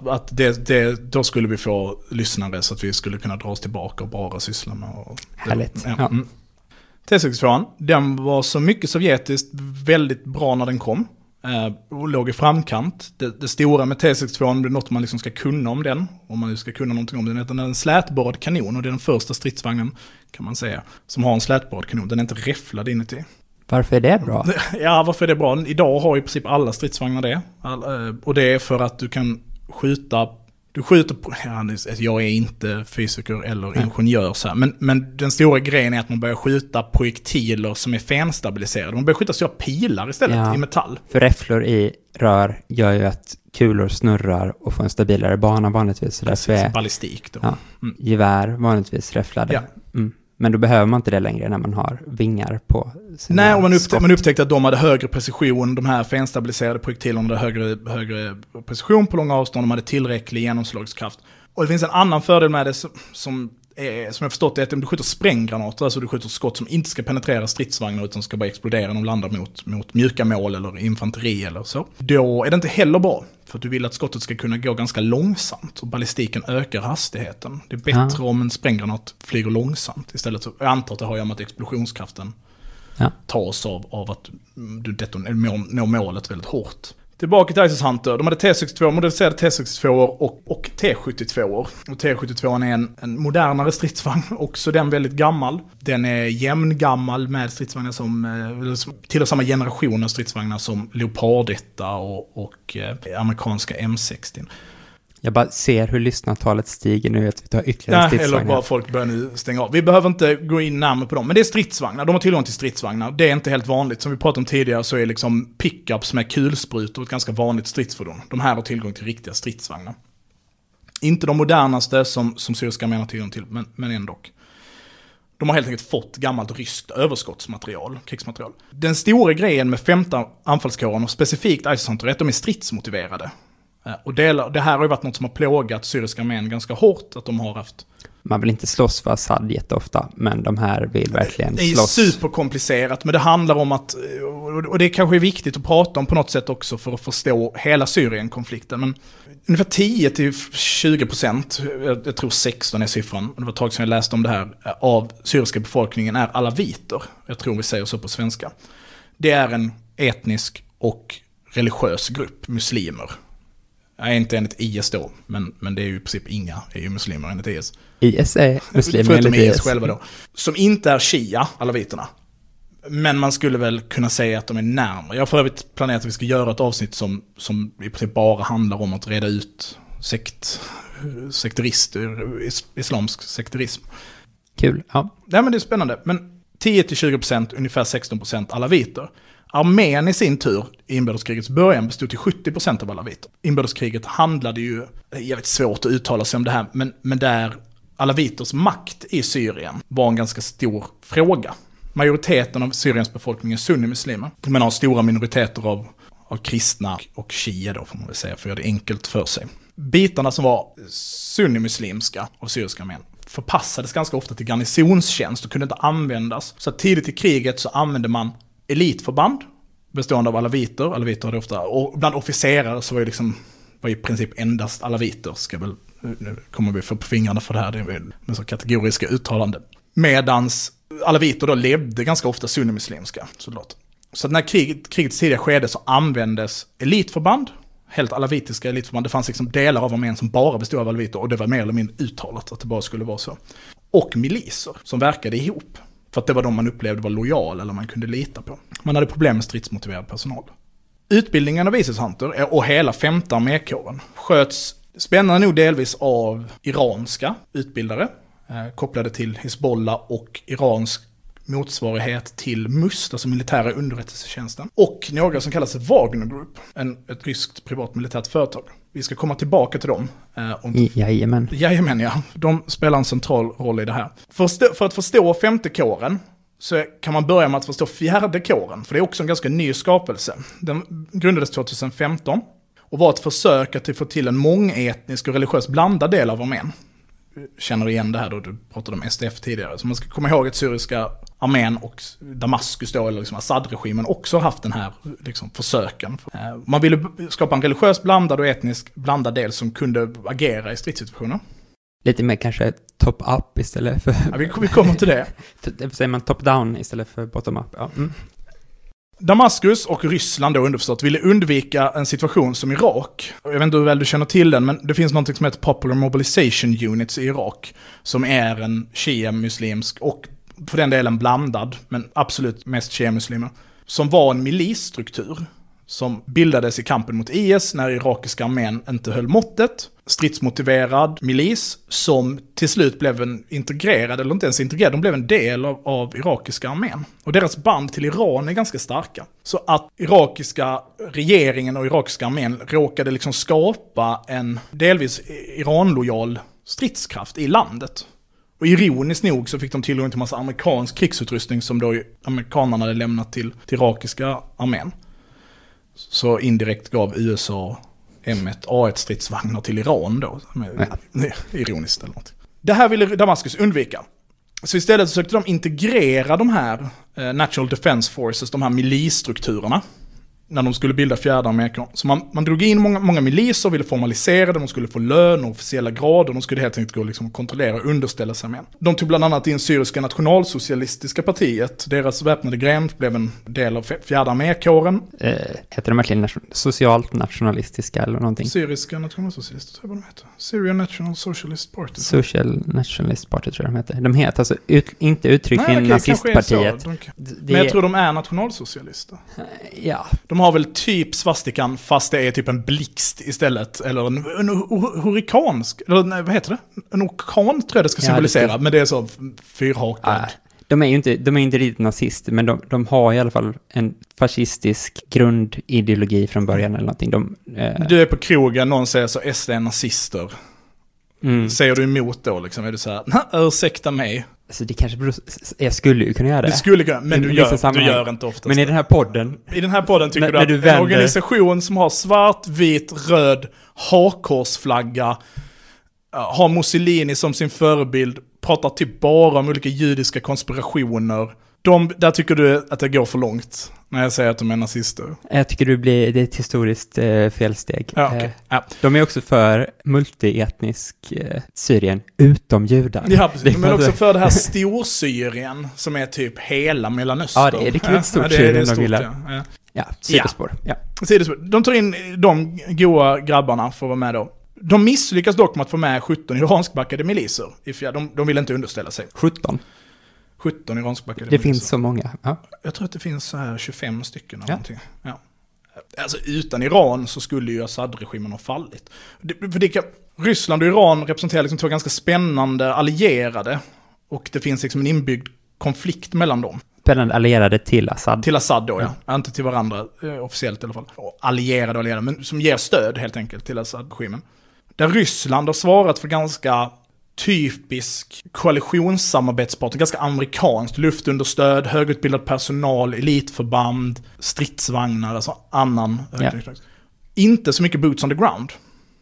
att det, det, då skulle vi få lyssnare så att vi skulle kunna dra oss tillbaka och bara syssla med. Och, Härligt. Ja. Ja. Mm. T62, den var så mycket sovjetiskt väldigt bra när den kom. Eh, och låg i framkant. Det, det stora med T62, det är något man liksom ska kunna om den. Om man nu ska kunna någonting om den. Den är en slätborrad kanon och det är den första stridsvagnen, kan man säga, som har en slätborrad kanon. Den är inte räfflad inuti. Varför är det bra? Ja, varför är det bra? Idag har i princip alla stridsvagnar det. All, eh, och det är för att du kan skjuta... Du skjuter på... Ja, det- jag är inte fysiker eller ingenjör så här, men, men den stora grejen är att man börjar skjuta projektiler som är fenstabiliserade. Man börjar skjuta stora pilar istället Ja. i metall. För räfflor i rör gör ju att kulor snurrar och får en stabilare bana vanligtvis. Så därför är ballistik då. Ja. Mm. gevär vanligtvis räfflade. Ja. Men då behöver man inte det längre när man har vingar på sina Nej, och man, upptä man upptäckte att de hade högre precision, de här fenstabiliserade projektilerna hade högre, högre precision på långa avstånd, de hade tillräcklig genomslagskraft. Och det finns en annan fördel med det som, som, är, som jag förstått är att om du skjuter spränggranater, alltså du skjuter skott som inte ska penetrera stridsvagnar utan ska bara explodera när de landar mot, mot mjuka mål eller infanteri eller så. Då är det inte heller bra, för att du vill att skottet ska kunna gå ganska långsamt och ballistiken ökar hastigheten. Det är bättre om en spränggranat flyger långsamt istället. Så jag antar att det har att göra med att explosionskraften Ja. tas av, av att du deton- når målet väldigt hårt. Tillbaka till Isis Hunter. De hade T62, moderniserade T62 och, och T72. Och T72 är en, en modernare stridsvagn, också den väldigt gammal. Den är jämngammal med stridsvagnar som, eh, eller som tillhör samma generation av stridsvagnar som Leopardetta och, och eh, amerikanska M60. Jag bara ser hur lyssnartalet stiger nu att vi tar ytterligare Ja, eller stridsvagnar. bara folk börjar nu stänga av. Vi behöver inte gå in närmare på dem, men det är stridsvagnar. De har tillgång till stridsvagnar. Det är inte helt vanligt. Som vi pratade om tidigare så är liksom pickups med kulsprutor ett ganska vanligt stridsfordon. De här har tillgång till riktiga stridsvagnar. Inte de modernaste som, som syriska armén har tillgång till, men, men ändå. De har helt enkelt fått gammalt ryskt överskottsmaterial, krigsmaterial. Den stora grejen med femte anfallskåren och specifikt Hunter är att de är stridsmotiverade. Eh, Och det, det här har ju varit något som har plågat syriska armén ganska hårt, att de har haft Man vill inte slåss för Assad jätteofta, men de här vill verkligen Det är slåss. superkomplicerat, men det handlar om att, och det kanske är viktigt att prata om på något sätt också för att förstå hela Syrien-konflikten, men ungefär 10-20 procent, jag tror 16 är siffran, det var ett tag sedan jag läste om det här, av syriska befolkningen är alaviter. Jag tror vi säger så på svenska. Det är en etnisk och religiös grupp muslimer. Nej, inte enligt IS då, men, men det är ju i princip inga är ju muslimer enligt IS. IS är muslimer Förutom enligt IS IS. själva då. Som inte är shia, alaviterna. Men man skulle väl kunna säga att de är närmare. Jag har för övrigt planerat att vi ska göra ett avsnitt som, som i princip bara handlar om att reda ut sekt, sekterist, is, islamsk sekterism. Kul. Ja. Nej men det är spännande. Men 10-20%, ungefär 16% alaviter. Armén i sin tur, i inbördeskrigets början, bestod till 70% av alaviter. Inbördeskriget handlade ju, det är jävligt svårt att uttala sig om det här, men, men där alaviters makt i Syrien var en ganska stor fråga. Majoriteten av Syriens befolkning är sunnimuslimer, men har stora minoriteter av, av kristna och shia då får man väl säga, för att göra det enkelt för sig. Bitarna som var sunnimuslimska av syriska armén förpassades ganska ofta till garnisonstjänst och kunde inte användas. Så tidigt i kriget så använde man elitförband bestående av alaviter. Alaviter hade ofta, och bland officerare så var ju liksom, var i princip endast alaviter, ska väl, nu kommer vi få på fingrarna för det här, det är med så kategoriska uttalanden. Medans alaviter då levde ganska ofta sunnimuslimska soldater. Så när kriget, krigets tidiga skede så användes elitförband, helt alavitiska elitförband. Det fanns liksom delar av armén som bara bestod av alaviter och det var mer eller mindre uttalat att det bara skulle vara så. Och miliser som verkade ihop. För att det var de man upplevde var lojal eller man kunde lita på. Man hade problem med stridsmotiverad personal. Utbildningen av Isis Hunter och hela femte armékåren sköts spännande nog delvis av iranska utbildare eh, kopplade till Hizbollah och iransk motsvarighet till MUST, alltså militära underrättelsetjänsten. Och några som kallas Wagner Group, en, ett ryskt privat militärt företag. Vi ska komma tillbaka till dem. Eh, om... Jajamän. Jajamän, ja. De spelar en central roll i det här. För, för att förstå femte kåren så kan man börja med att förstå fjärde kåren, för det är också en ganska ny skapelse. Den grundades 2015 och var ett försök att få till en mångetnisk och religiös blandad del av armén känner igen det här då, du pratade om SDF tidigare. Så man ska komma ihåg att syriska armén och Damaskus då, eller liksom Assad-regimen också haft den här liksom, försöken. Eh, man ville skapa en religiös blandad och etnisk blandad del som kunde agera i stridssituationer. Lite mer kanske top-up istället för... Ja, vi, vi kommer till det. Säger man top-down istället för bottom-up? Ja. Mm. Damaskus och Ryssland då underförstått ville undvika en situation som Irak. Jag vet inte hur väl du känner till den, men det finns något som heter Popular Mobilization Units i Irak. Som är en shia-muslimsk och för den delen blandad, men absolut mest shia-muslimer. Som var en milisstruktur som bildades i kampen mot IS när irakiska armén inte höll måttet. Stridsmotiverad milis som till slut blev en integrerad, eller inte ens integrerad, de blev en del av, av irakiska armén. Och deras band till Iran är ganska starka. Så att irakiska regeringen och irakiska armén råkade liksom skapa en delvis Iran-lojal stridskraft i landet. Och ironiskt nog så fick de tillgång till massa amerikansk krigsutrustning som då amerikanerna hade lämnat till, till irakiska armén. Så indirekt gav USA M1 A1 stridsvagnar till Iran då. Ja. Ironiskt eller något. Det här ville Damaskus undvika. Så istället försökte de integrera de här eh, Natural Defense Forces, de här milisstrukturerna när de skulle bilda fjärde armékåren. Så man, man drog in många, många miliser ville formalisera det, de skulle få lön och officiella grader, de skulle helt enkelt gå och liksom kontrollera och underställa sig med. De tog bland annat in Syriska nationalsocialistiska partiet, deras väpnade gren blev en del av fjärde armékåren. Eh, heter de verkligen nation socialt nationalistiska eller någonting? Syriska nationalsocialister, tror jag vad de heter. Syrian National Socialist Party. Social Nationalist Party tror jag de heter. De heter alltså ut, inte uttryckligen Nej, nazistpartiet. De, men jag tror de är nationalsocialister. Ja. De de har väl typ svastikan fast det är typ en blixt istället. Eller en, en hurrikansk, eller nej, vad heter det? En orkan tror jag det ska symbolisera, ja, det ska... men det är så fyrhakad. Ja, de är ju inte, de är inte riktigt nazister, men de, de har i alla fall en fascistisk grundideologi från början eller någonting. De, eh... Du är på krogen, någon säger så SD är nazister. Mm. Säger du emot då liksom? Är du så här, ursäkta mig, Alltså det kanske beror, jag skulle ju kunna göra det. Du skulle kunna, men du gör, du gör inte ofta. Men i den här podden. I den här podden tycker du att du vänder... en organisation som har svart, vit, röd hakkorsflagga, har Mussolini som sin förebild, pratar typ bara om olika judiska konspirationer. De, där tycker du att det går för långt när jag säger att de är nazister? Jag tycker du blir, det är ett historiskt eh, felsteg. Ja, okay. ja. De är också för multietnisk eh, Syrien, utom judar. Ja, precis. De är också för det här Storsyrien, som är typ hela Mellanöstern. Ja, det är riktigt ja, stort ja, stort, de vill ja. ja, sidospår. Ja. sidospår. De tar in de goa grabbarna för att vara med då. De misslyckas dock med att få med 17 iranskbackade miliser. De, de vill inte underställa sig. 17? 17 iranskbackade Det milisar. finns så många. Ja. Jag tror att det finns så här 25 stycken Ja. någonting. Ja. Alltså utan Iran så skulle ju Assad-regimen ha fallit. Det, för det kan, Ryssland och Iran representerar liksom två ganska spännande allierade. Och det finns liksom en inbyggd konflikt mellan dem. Spännande allierade till Assad. Till Assad då ja. Inte till varandra, eh, officiellt i alla fall. Och allierade och allierade, men som ger stöd helt enkelt till Assad-regimen. Där Ryssland har svarat för ganska typisk koalitionssamarbetspartner, ganska amerikanskt. Luftunderstöd, högutbildad personal, elitförband, stridsvagnar, alltså annan. Ja. Inte så mycket boots on the ground.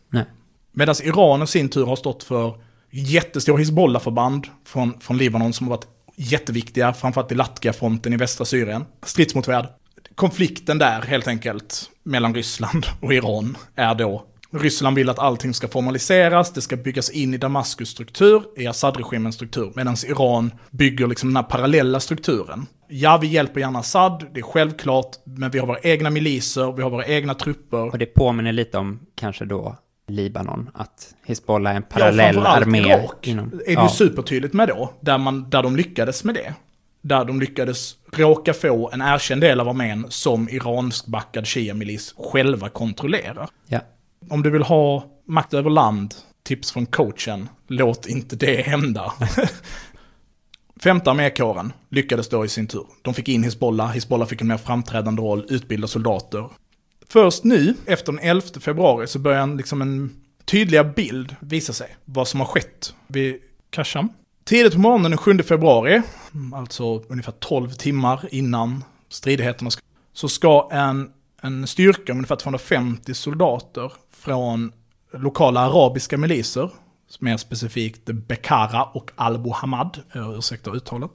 Nej. Medan Iran i sin tur har stått för jättestora Hizbollah-förband från, från Libanon som har varit jätteviktiga, framförallt i Latkia-fronten i västra Syrien. Stridsmotvärd. Konflikten där helt enkelt mellan Ryssland och Iran är då Ryssland vill att allting ska formaliseras, det ska byggas in i Damaskus struktur, i Assad-regimens struktur, medan Iran bygger liksom den här parallella strukturen. Ja, vi hjälper gärna Assad, det är självklart, men vi har våra egna miliser, vi har våra egna trupper. Och det påminner lite om kanske då Libanon, att Hizbollah är en parallell framförallt armé. Irak inom- är det ja. ju supertydligt med då, där, man, där de lyckades med det. Där de lyckades råka få en erkänd del av armén som iranskbackad shia-milis själva kontrollerar. Ja. Om du vill ha makt över land, tips från coachen, låt inte det hända. Femte armékåren lyckades då i sin tur. De fick in Hizbollah, Hizbollah fick en mer framträdande roll, utbilda soldater. Först nu, efter den 11 februari, så börjar en, liksom en tydliga bild visa sig. Vad som har skett vid Kasham. Tidigt på morgonen den 7 februari, alltså ungefär 12 timmar innan stridigheterna, ska- så ska en, en styrka med ungefär 250 soldater från lokala arabiska miliser, mer specifikt Bekara och Al Hamad, ursäkta uttalet,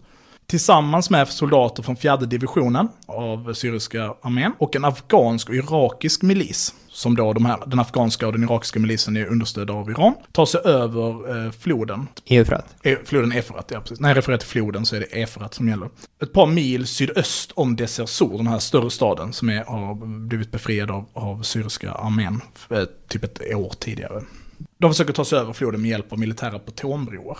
tillsammans med soldater från fjärde divisionen av syriska armén och en afghansk och irakisk milis, som då de här, den afghanska och den irakiska milisen är understödda av Iran, tar sig över eh, floden Eufrat. E- Floden Efrat, ja precis. När jag refererar till floden så är det Efrat som gäller. Ett par mil sydöst om Desersur, den här större staden som är, har blivit befriad av, av syriska armén eh, typ ett år tidigare. De försöker ta sig över floden med hjälp av militära potonbroar.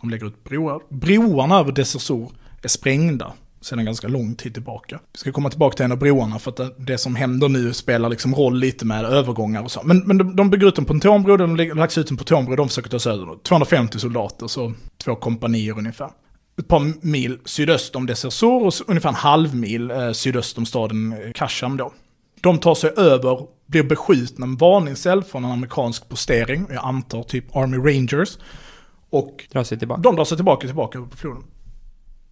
De lägger ut broar. Broarna över Desersur är sprängda sedan ganska lång tid tillbaka. Vi ska komma tillbaka till en av broarna för att det, som händer nu spelar liksom roll lite med övergångar och så. Men, men de, de bygger ut en pontonbro, de lagt ut en pontonbro, de försöker ta sig över. 250 soldater, så två kompanier ungefär. Ett par mil sydöst om Desersur och ungefär en halv mil eh, sydöst om staden eh, Kasham då. De tar sig över, blir beskjutna med varningseld från en amerikansk postering, jag antar typ Army Rangers. Och Dra sig tillbaka. de drar sig tillbaka, tillbaka på floden.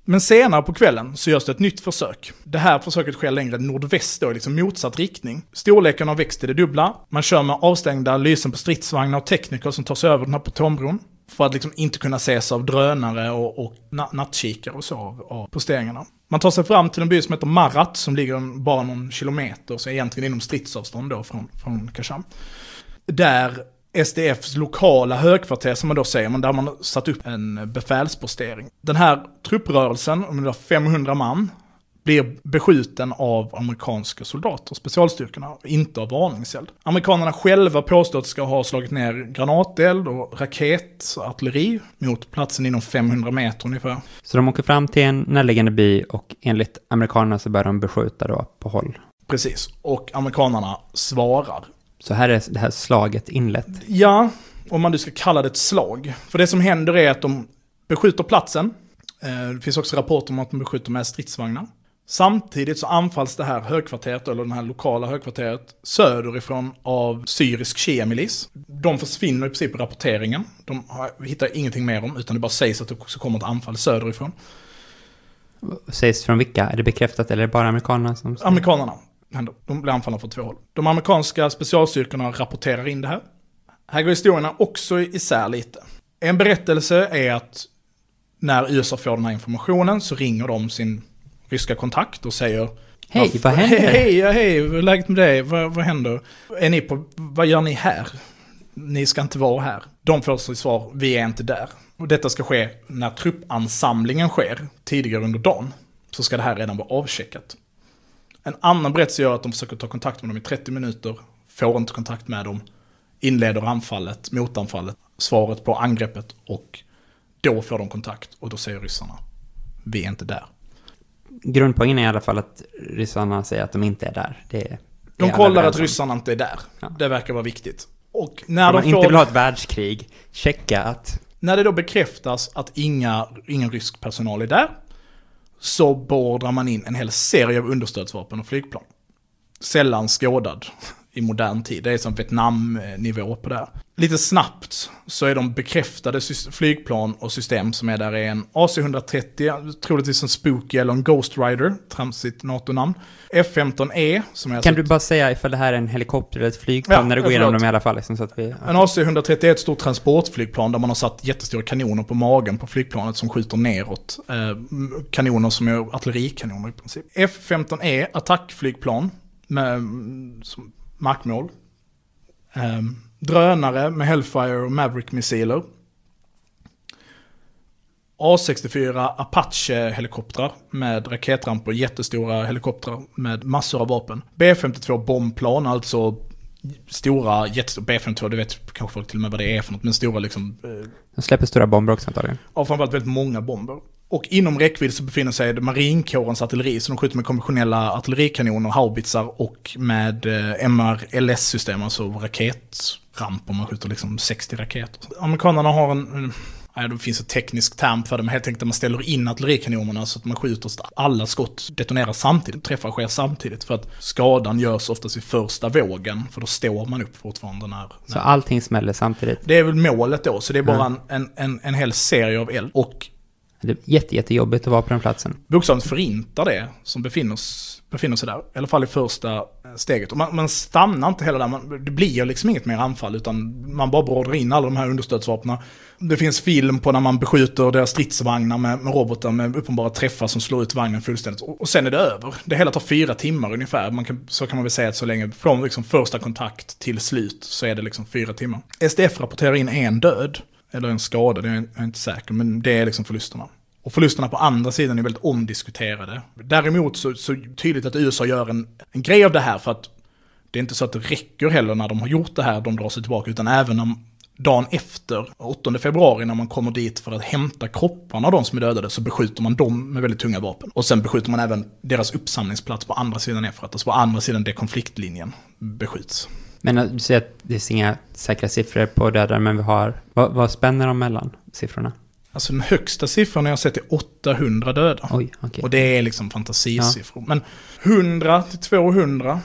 Men senare på kvällen så görs det ett nytt försök. Det här försöket sker längre nordväst då, i liksom motsatt riktning. Storleken har växt till det dubbla. Man kör med avstängda lysen på stridsvagnar och tekniker som tar sig över den här potonbron. För att liksom inte kunna ses av drönare och, och na- nattkikare och så av, av posteringarna. Man tar sig fram till en by som heter Marat som ligger bara någon kilometer, så egentligen inom stridsavstånd då från, från Kasham. Där SDFs lokala högkvarter, som man då säger, men där man satt upp en befälspostering. Den här trupprörelsen, om det var 500 man, blir beskjuten av amerikanska soldater, specialstyrkorna, inte av varningseld. Amerikanerna själva påstår att de ska ha slagit ner granateld och raketartilleri mot platsen inom 500 meter ungefär. Så de åker fram till en närliggande by och enligt amerikanerna så börjar de beskjuta då på håll. Precis, och amerikanerna svarar. Så här är det här slaget inlett. Ja, om man nu ska kalla det ett slag. För det som händer är att de beskjuter platsen. Eh, Det finns också rapporter om att de beskjuter med stridsvagnar. Samtidigt så anfalls det här högkvarteret, eller det här lokala högkvarteret, söderifrån av syrisk shia-milis. De försvinner i princip i rapporteringen. De hittar ingenting mer om, utan det bara sägs att det också kommer ett anfall söderifrån. Sägs från vilka? Är det bekräftat eller är det bara amerikanerna som säger? Amerikanerna händer. De blir anfallna från två håll. De amerikanska specialstyrkorna rapporterar in det här. Här går historierna också isär lite. En berättelse är att när USA får den här informationen så ringer de sin ryska kontakt och säger Hej, vad händer? Hej, hej, hej, hur är läget med dig? Vad, vad händer? Är ni på, vad gör ni här? Ni ska inte vara här. De får sitt svar, vi är inte där. Och detta ska ske när truppansamlingen sker, tidigare under dagen. Så ska det här redan vara avcheckat. En annan berättelse gör att de försöker ta kontakt med dem i 30 minuter, får inte kontakt med dem, inleder anfallet, motanfallet, svaret på angreppet och då får de kontakt och då säger ryssarna vi är inte där. Grundpoängen är i alla fall att ryssarna säger att de inte är där. Det, de är alla kollar att ryssarna inte är där. Ja. Det verkar vara viktigt. Och när, Om de man inte får, vill ha ett världskrig, checka att när det då bekräftas att inga, ingen rysk personal är där, så beordrar man in en hel serie av understödsvapen och flygplan. Sällan skådad i modern tid. Det är som Vietnam-nivå på det här. Lite snabbt så är de bekräftade flygplan och system som är där är en AC-130, troligtvis en Spooky eller en Ghost Rider, tramsigt NATO-namn. F-15E, som är alltså Kan du bara säga ifall det här är en helikopter eller ett flygplan Ja, när du går igenom dem i alla fall? Liksom, så att vi, En AC-130 är ett stort transportflygplan där man har satt jättestora kanoner på magen på flygplanet som skjuter neråt. Eh, kanoner som är artillerikanoner i princip. F-15E, attackflygplan med mm, som markmål. Eh, drönare med Hellfire och Maverick-missiler. A64 Apache-helikoptrar med raketramper, jättestora helikoptrar med massor av vapen. B52 bombplan, alltså stora, jättestora, B52, det vet kanske folk till och med vad det är för något, men stora liksom, eh, de släpper stora bomber också antagligen. av framförallt väldigt många bomber. Och inom räckvidd så befinner sig marinkårens artilleri, så de skjuter med konventionella artillerikanoner, haubitsar och med eh, MRLS-system, alltså raketramper, man skjuter liksom 60 raketer. Amerikanerna har en, Nej, det finns en teknisk term för det, men helt enkelt att man ställer in artillerikanonerna så att man skjuter, så att alla skott detonerar samtidigt, träffar sker samtidigt. För att skadan görs oftast i första vågen, för då står man upp fortfarande när... Så när allting smäller samtidigt. det är väl målet då, så det är bara Mm. en, en, en, hel serie av eld. Och Det är jätte, jättejobbigt att vara på den platsen. bokstavligt förintar det som befinner, s- befinner sig där. I alla fall i första eh, steget. Och man, man stannar inte heller där, man, det blir liksom inget mer anfall utan man bara beordrar in alla de här understödsvapnen. Det finns film på när man beskjuter deras stridsvagnar med, med robotar med uppenbara träffar som slår ut vagnen fullständigt. Och, och sen är det över. Det hela tar fyra timmar ungefär. Man kan, så kan man väl säga att så länge från liksom första kontakt till slut så är det liksom fyra timmar. SDF rapporterar in en död. Eller en skada, det är jag inte säker, men det är liksom förlusterna. Och förlusterna på andra sidan är väldigt omdiskuterade. Däremot så, så tydligt att USA gör en, en grej av det här för att det är inte så att det räcker heller när de har gjort det här, de drar sig tillbaka, utan även om dagen efter, 8 februari, när man kommer dit för att hämta kropparna av de som är dödade, så beskjuter man dem med väldigt tunga vapen. Och sen beskjuter man även deras uppsamlingsplats på andra sidan Efrat, alltså på andra sidan där konfliktlinjen beskjuts. Men eh, du säger att det finns inga säkra siffror på dödade, men vi har... Vad, vad spänner de mellan siffrorna? Alltså den högsta siffran jag har sett är 800 döda. Oj, okej. Och det är liksom fantasisiffror. Men 100 till 200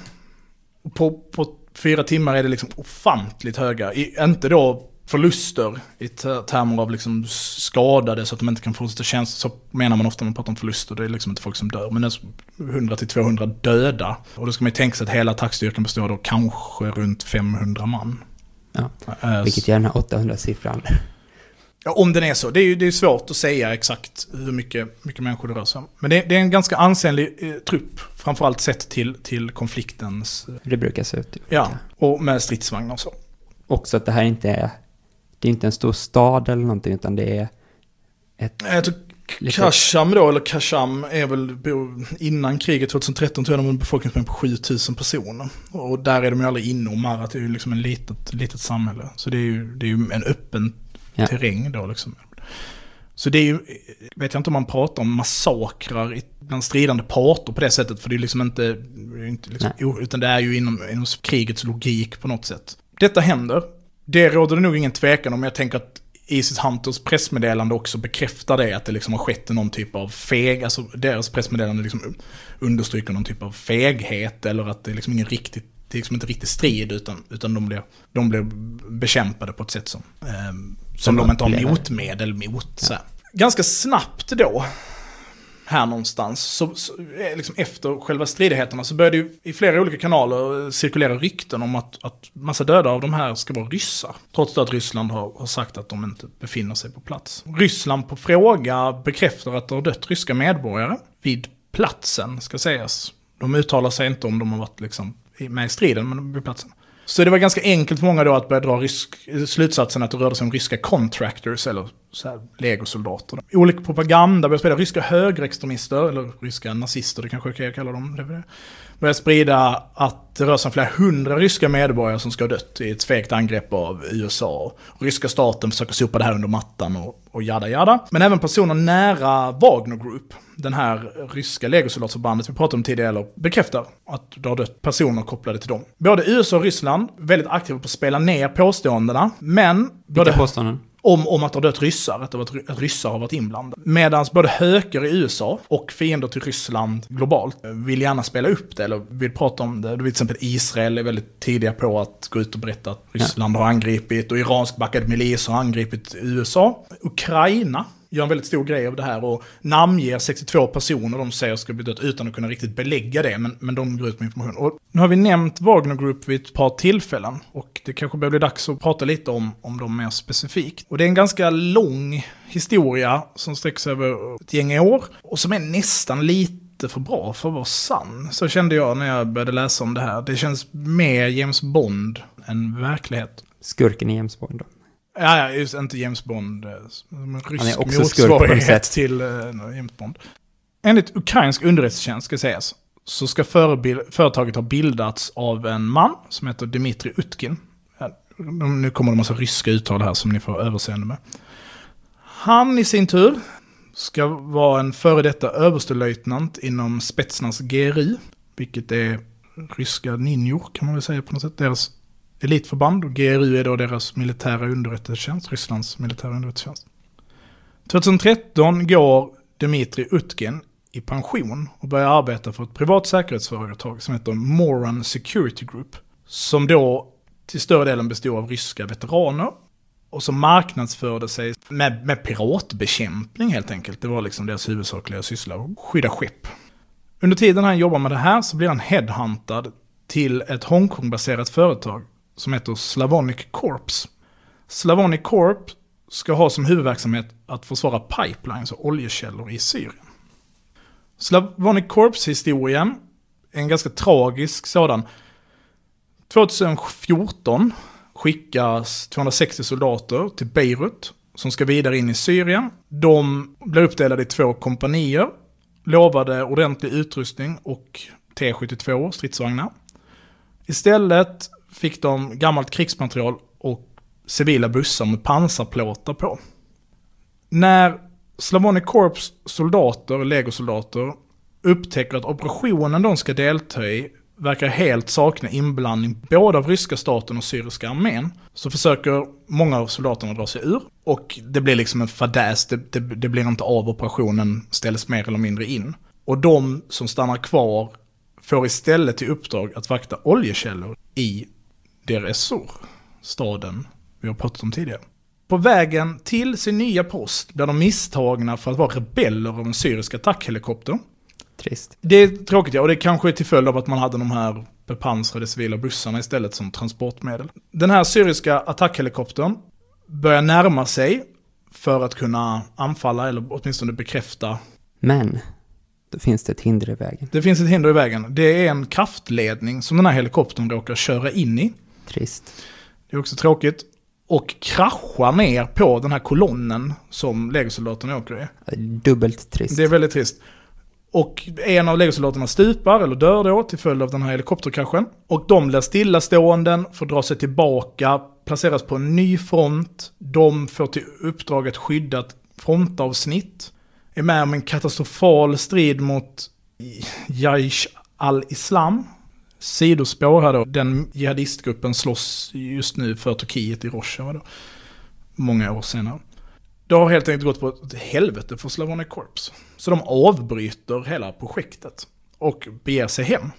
och på, på fyra timmar är det liksom ofantligt höga. I, inte då förluster i ter- termer av liksom skadade så att de inte kan fortsätta tjänst. Så menar man ofta när man pratar om förluster. Det är liksom inte folk som dör. Men det är 100 till 200 döda. Och då ska man ju tänka sig att hela attackstyrkan består då kanske runt 500 man. Ja. Eh, Vilket gör den här 800-siffran. Ja, om den är så. Det är ju det är svårt att säga exakt hur mycket, mycket människor det rör sig om. Men det, det är en ganska ansenlig eh, trupp. Framförallt sett till, till konfliktens... Eh, Det brukar se ut. ja, och med stridsvagnar och så. Också att det här inte är... Det är inte en stor stad eller någonting, utan det är ett... Jag tror Kasham då, eller Kasham, är väl innan kriget 2013 tror jag de en befolkningsmängd på 7000 personer. Och där är de ju aldrig inne och Marat är ju liksom en litet, litet samhälle. Så det är ju, det är ju en öppen Ja. terräng då liksom. Så det är ju, vet jag inte om man pratar om massakrar i- bland stridande parter på det sättet, för det är liksom inte, inte liksom, utan det är ju inom, inom krigets logik på något sätt. Detta händer. Det råder det nog ingen tvekan om, jag tänker att Isis Hunters pressmeddelande också bekräftar det, att det liksom har skett någon typ av feg, alltså deras pressmeddelande liksom understryker någon typ av feghet, eller att det är liksom ingen riktigt det är liksom inte riktigt strid utan, utan de, blir, de blir bekämpade på ett sätt som, ehm, som de inte har motmedel mot. Så här. Ganska snabbt då, här någonstans, så, så, eh, liksom efter själva stridigheterna så började ju i flera olika kanaler cirkulera rykten om att, att massa döda av de här ska vara ryssar. Trots att Ryssland har, har sagt att de inte befinner sig på plats. Ryssland på fråga bekräftar att det har dött ryska medborgare vid platsen, ska sägas. De uttalar sig inte om de har varit liksom med i striden, men vid platsen. Så det var ganska enkelt för många då att börja dra rysk, slutsatsen att det rörde sig om ryska contractors, eller så här legosoldater. Olika propaganda började spela, ryska högerextremister, eller ryska nazister, det kanske jag kalla dem. Det det. Började sprida att det rör sig om flera hundra ryska medborgare som ska ha dött i ett svegt angrepp av USA. Ryska staten försöker sopa det här under mattan och, och jada jada. Men även personer nära Wagner Group, den här ryska legosoldatförbandet vi pratade om tidigare, bekräftar att det har dött personer kopplade till dem. Både USA och Ryssland väldigt aktiva på att spela ner påståendena, men... Vilka både, påståenden? Om, om att det har dött ryssar, att, det var, att ryssar har varit inblandade. Medan både höker i USA och fiender till Ryssland globalt vill gärna spela upp det, eller vill prata om det. Till exempel Israel är väldigt tidiga på att gå ut och berätta att Ryssland har angripit och iransk backad milis har angripit USA. Ukraina gör en väldigt stor grej av det här och namnger 62 personer de säger ska bli dött utan att kunna riktigt belägga det, men, men de går ut med information. Och nu har vi nämnt Wagner Group vid ett par tillfällen och det kanske börjar bli dags att prata lite om, om dem mer specifikt. Och det är en ganska lång historia som sträcker sig över ett gäng år och som är nästan lite för bra för att vara sann. Så kände jag när jag började läsa om det här. Det känns mer James Bond än verklighet. Skurken i James Bond då. Ja, ja, just inte James Bond. eh, Som en rysk Han är också motsvarighet till uh, James Bond. Enligt ukrainsk underrättelsetjänst ska sägas, så ska företaget ha bildats av en man som heter Dmitrij Utkin. Nu kommer det en massa ryska uttal här som ni får överseende med. Han i sin tur ska vara en före detta överstelöjtnant inom Spetsnaz GRU, vilket är ryska ninjor kan man väl säga på något sätt. Deras elitförband och GRU är då deras militära underrättelsetjänst, Rysslands militära underrättelsetjänst. 2013 går Dmitrij Utkin i pension och börjar arbeta för ett privat säkerhetsföretag som heter Moran Security Group. Som då till större delen bestod av ryska veteraner och som marknadsförde sig med, med piratbekämpning helt enkelt. Det var liksom deras huvudsakliga syssla, att skydda skepp. Under tiden han jobbar med det här så blir han headhuntad till ett Hongkong-baserat företag som heter Slavonic Corps. Slavonic Corps ska ha som huvudverksamhet att försvara pipelines och oljekällor i Syrien. Slavonic Corps-historien är en ganska tragisk sådan. 2014 skickas 260 soldater till Beirut som ska vidare in i Syrien. De blir uppdelade i två kompanier, lovade ordentlig utrustning och T72 stridsvagnar. Istället fick de gammalt krigsmaterial och civila bussar med pansarplåtar på. När Slavonic Corps soldater, legosoldater, upptäcker att operationen de ska delta i verkar helt sakna inblandning både av ryska staten och syriska armén, så försöker många av soldaterna dra sig ur. Och det blir liksom en fadäs, det, det, det blir inte av operationen, ställs mer eller mindre in. Och de som stannar kvar får istället till uppdrag att vakta oljekällor i Deir Ezzor, staden vi har pratat om tidigare. På vägen till sin nya post blir de misstagna för att vara rebeller av en syrisk attackhelikopter. Trist. Det är tråkigt ja, och det kanske är till följd av att man hade de här bepansrade civila bussarna istället som transportmedel. Den här syriska attackhelikoptern börjar närma sig för att kunna anfalla eller åtminstone bekräfta. Men, då finns det ett hinder i vägen. Det finns ett hinder i vägen. Det är en kraftledning som den här helikoptern råkar köra in i. Trist. Det är också tråkigt. Och kraschar ner på den här kolonnen som legosoldaterna åker i. Dubbelt trist. Det är väldigt trist. Och en av legosoldaterna stupar, eller dör då, till följd av den här helikopterkraschen. Och de blir stillastående, får dra sig tillbaka, placeras på en ny front. De får till uppdrag att skydda ett frontavsnitt. Är med om en katastrofal strid mot Jaish al-Islam. Sidospår här då. Den jihadistgruppen slåss just nu för Turkiet i Rojava då. Många år senare. Det har helt enkelt gått på ett helvete för Slavonic Corps. Så de avbryter hela projektet och beger sig hem.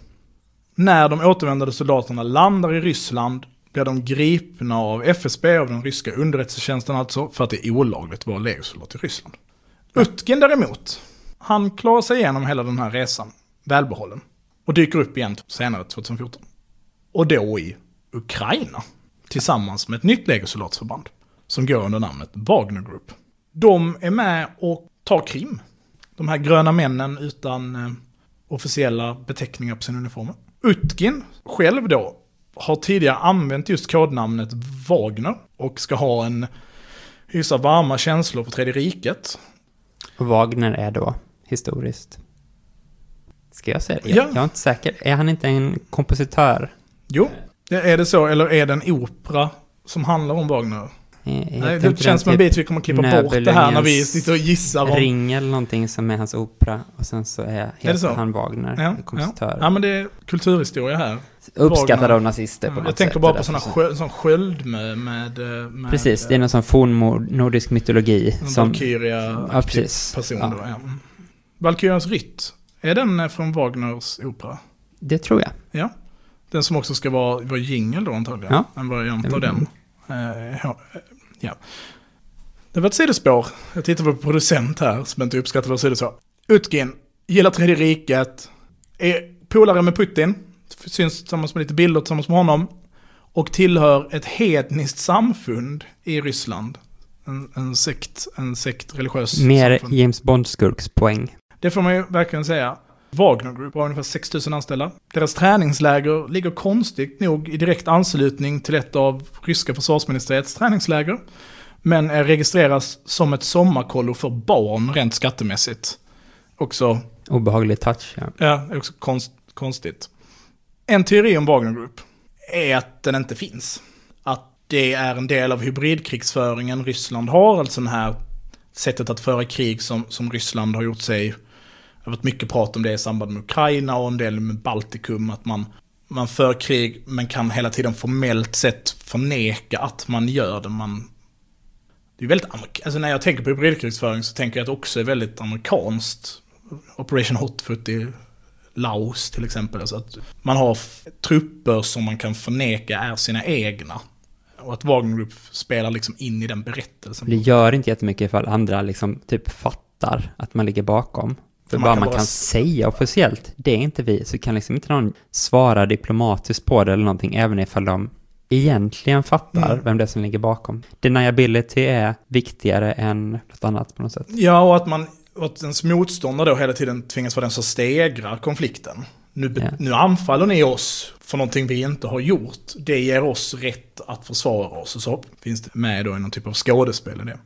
När de återvändande soldaterna landar i Ryssland blir de gripna av FSB, av den ryska underrättelsetjänsten alltså, för att det är olagligt att vara legosoldat i Ryssland. Utkin däremot, han klarar sig igenom hela den här resan, välbehållen. Och dyker upp igen senare, 2014. Och då i Ukraina, tillsammans med ett nytt legosoldatsförband som går under namnet Wagner Group. De är med och tar Krim. De här gröna männen utan eh, officiella beteckningar på sina uniformer. Utkin själv då har tidigare använt just kodnamnet Wagner och ska ha en hysa varma känslor för Tredje riket. Och Wagner är då historiskt. Ska jag säga det? Jag, Ja. jag är inte säker. Är han inte en kompositör? Jo, är det så? Eller är det en opera som handlar om Wagner? Jag Nej, det känns som en bit vi kommer klippa bort det här när vi sitter och gissar om... Ring eller någonting som är hans opera och sen så är, heter så? han Wagner, Ja, ja. kompositör. ja, men det är kulturhistoria här. Uppskattad av nazister på Jag något tänker sätt. bara på sådana skö, sån sköld med... med, eh, med Precis, det är någon sån fornnordisk mytologi En som... Valkyria Ja, precis. person Ja. då, ja. Valkyrians rytt, är den eh, från Wagners opera? Det tror jag. Ja. Den som också ska vara, vara jingel då antagligen. Ja. En variant av Mm. den. Eh, ja. ja. Det var ett sidospår. Jag tittar på producent här som inte uppskattar våra sidospår. Utgin, gillar Tredje riket, är polare med Putin, syns tillsammans med lite bilder tillsammans med honom. Och tillhör ett hedniskt samfund i Ryssland. En, en sekt, en sekt religiös Mer samfund. James Bond-skurkspoäng. Det får man ju verkligen säga. Wagner Group har ungefär 6 000 anställda. Deras träningsläger ligger konstigt nog i direkt anslutning till ett av ryska försvarsministeriets träningsläger. Men är registreras som ett sommarkollo för barn rent skattemässigt. Också, Obehaglig touch, ja. ja, är också konst, konstigt. En teori om Wagner Group är att den inte finns. Att det är en del av hybridkrigsföringen Ryssland har, alltså det här sättet att föra krig som, som Ryssland har gjort sig har varit mycket prat om det i samband med Ukraina och en del med Baltikum. Att man, man för krig men kan hela tiden formellt sett förneka att man gör det. Man, det är väldigt alltså när jag tänker på hybridkrigsföring så tänker jag att det också är väldigt amerikanskt. Operation Hotfoot i Laos till exempel. Alltså att man har trupper som man kan förneka är sina egna. Och att Wagner Group spelar liksom in i den berättelsen. Det gör inte jättemycket ifall andra liksom typ fattar att man ligger bakom. För man bara kan man bara kan säga officiellt, det är inte vi, så kan liksom inte någon svara diplomatiskt på det eller någonting, även ifall de egentligen fattar Mm. vem det är som ligger bakom. Deniability är viktigare än något annat på något sätt. Ja, och att man och att ens motståndare då hela tiden tvingas vara den som stegrar konflikten. Nu, Ja. nu anfaller ni oss för någonting vi inte har gjort. Det ger oss rätt att försvara oss. Och så finns det med då i någon typ av skådespel i det.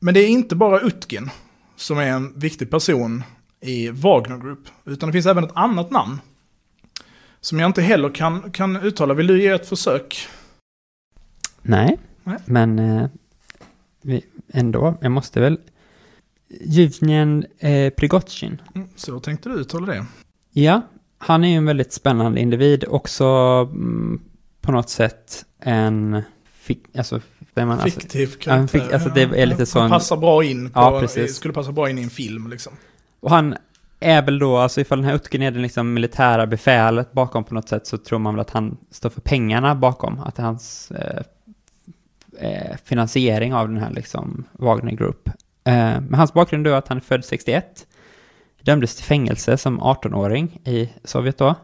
Men det är inte bara Utgin som är en viktig person i Wagner Group. Utan det finns även ett annat namn. Som jag inte heller kan, kan uttala. Vill du ge ett försök? Nej, Nej. men eh, ändå, jag måste väl... Juvnjen eh, Prigozjin. Mm, Så tänkte du uttala det. Ja, han är ju en väldigt spännande individ. Också mm, på något sätt en... Fick, alltså, man, alltså, Fiktiv en fick- alltså det är lite Han sån- passar bra in på, Ja, precis. skulle passa bra in i en film liksom och han är väl då, alltså ifall den här Utgen är det liksom militära befälet bakom på något sätt så tror man väl att han står för pengarna bakom. Att det är hans eh, eh, finansiering av den här liksom Wagner Group. Eh, men hans bakgrund är att han är född 61. Dömdes till fängelse som 18-åring i Sovjet då.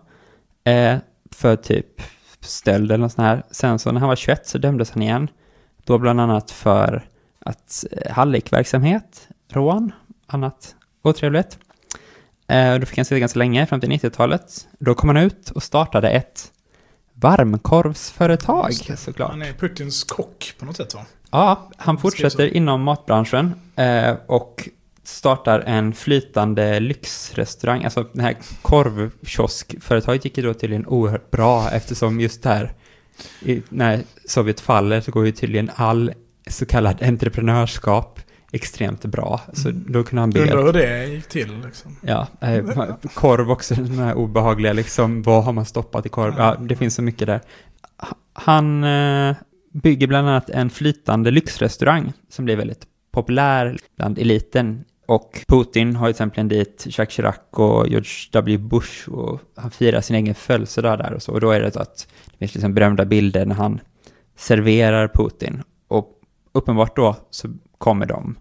Eh, för typ stöld eller något sånt här. Sen så när han var 21 så dömdes han igen. Då bland annat för att eh, hallickverksamhet, rån, annat otrevligt. Eh, då fick han sitta ganska länge, fram till 90-talet. Då kom han ut och startade ett varmkorvsföretag såklart. Han är Putins kock på något sätt va? Ja, han fortsätter inom matbranschen eh, och startar en flytande lyxrestaurang. Alltså det här korvkioskföretaget gick ju då tydligen oerhört bra eftersom just där, i, när Sovjet faller så går ju tydligen all så kallad entreprenörskap extremt bra. Så då kunde han bygga Undrar hur det gick till liksom. Ja, eh, korv också, den här obehagliga liksom, vad har man stoppat i korv? Ja, det finns så mycket där. Han eh, bygger bland annat en flytande lyxrestaurang som blir väldigt populär bland eliten. Och Putin har ju till exempel dit Jacques Chirac och George W. Bush och han firar sin egen födelsedag där och så. Och då är det så att det finns liksom berömda bilder när han serverar Putin. Uppenbart då så kommer de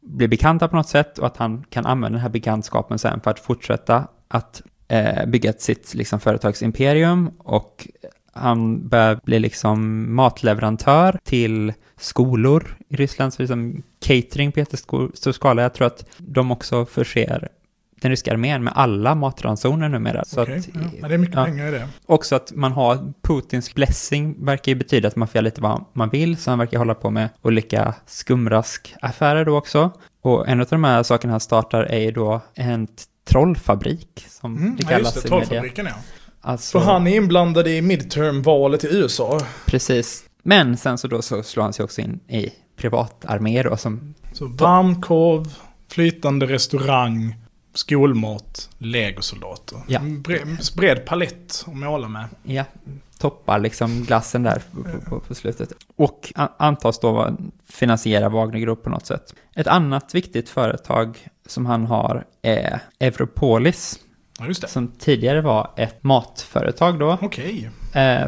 bli bekanta på något sätt och att han kan använda den här bekantskapen sen för att fortsätta att eh, bygga sitt liksom, företagsimperium och han börjar bli liksom matleverantör till skolor i Ryssland, så liksom catering på jättestor skala. Jag tror att de också förser den ryska armén med alla matransoner numera. Så Okej, att, ja. Men det är mycket ja. pengar i det. Också att man har Putins blessing verkar ju betyda att man får göra lite vad man vill, så han verkar hålla på med olika skumraskaffärer då också. Och en av de här sakerna han startar är ju då en trollfabrik, som Mm, det ja, just kallas det, i media. trollfabriken ja. Alltså, För han är inblandad i midterm-valet i USA. precis. Men sen så då så slår han sig också in i privatarmé då, som, Så varmkorv, flytande restaurang, skolmat, legosoldater. Ja. Bred, bred palett att måla med. ja, toppar liksom glassen där på, på, på, slutet. Och antas då finansiera Wagner Group på något sätt. Ett annat viktigt företag som han har är Europolis, Ja, som tidigare var ett matföretag då. Okej. Eh,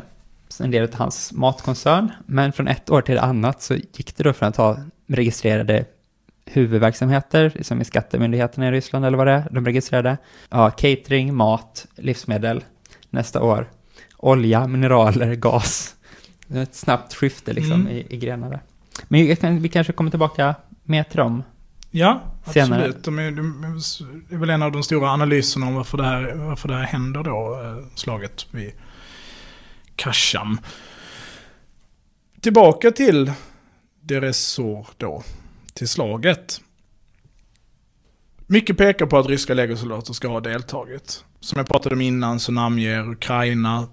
en del av hans matkoncern. Men från ett år till ett annat så gick det då från att ha registrerade huvudverksamheter, som i skattemyndigheterna i Ryssland eller vad det är, de registrerade. Ja, catering, mat, livsmedel. Nästa år, olja, mineraler, gas. Det är ett snabbt skifte liksom Mm. i, i grenar där. Men vi kanske kommer tillbaka mer till dem. Ja, Senare. absolut. De är, de är väl en av de stora analyserna om varför det här, varför det här händer då, eh, slaget vid Kasham. Tillbaka till Deresor då, till slaget. Mycket pekar på att ryska legosoldater ska ha deltagit. Som jag pratade om innan så namnger Ukraina,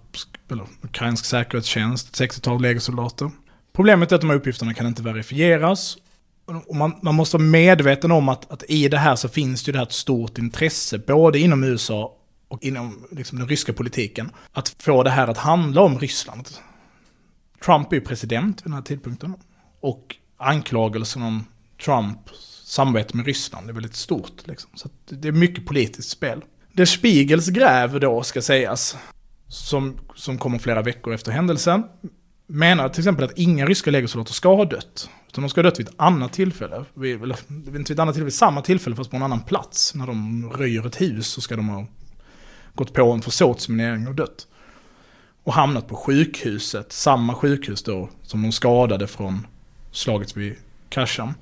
eller ukrainsk säkerhetstjänst, ett 60-tal legosoldater. Problemet är att de här uppgifterna kan inte verifieras och man, man måste vara medveten om att, att i det här så finns det ju det här ett stort intresse, både inom USA och inom liksom, den ryska politiken, att få det här att handla om Ryssland. Trump är ju president vid den här tidpunkten. Och anklagelsen om Trumps samarbete med Ryssland är väldigt stort. Liksom. Så att det är mycket politiskt spel. Det Spiegels gräv då, ska sägas, som, som kommer flera veckor efter händelsen, menar till exempel att inga ryska legosoldater ska ha dött. Utan de ska ha dött vid ett annat tillfälle. Vid, eller inte vid ett annat tillfälle, vid samma tillfälle fast på en annan plats. När de röjer ett hus så ska de ha gått på en försåtsminering och dött. Och hamnat på sjukhuset, samma sjukhus då som de skadade från slaget vid Kasham.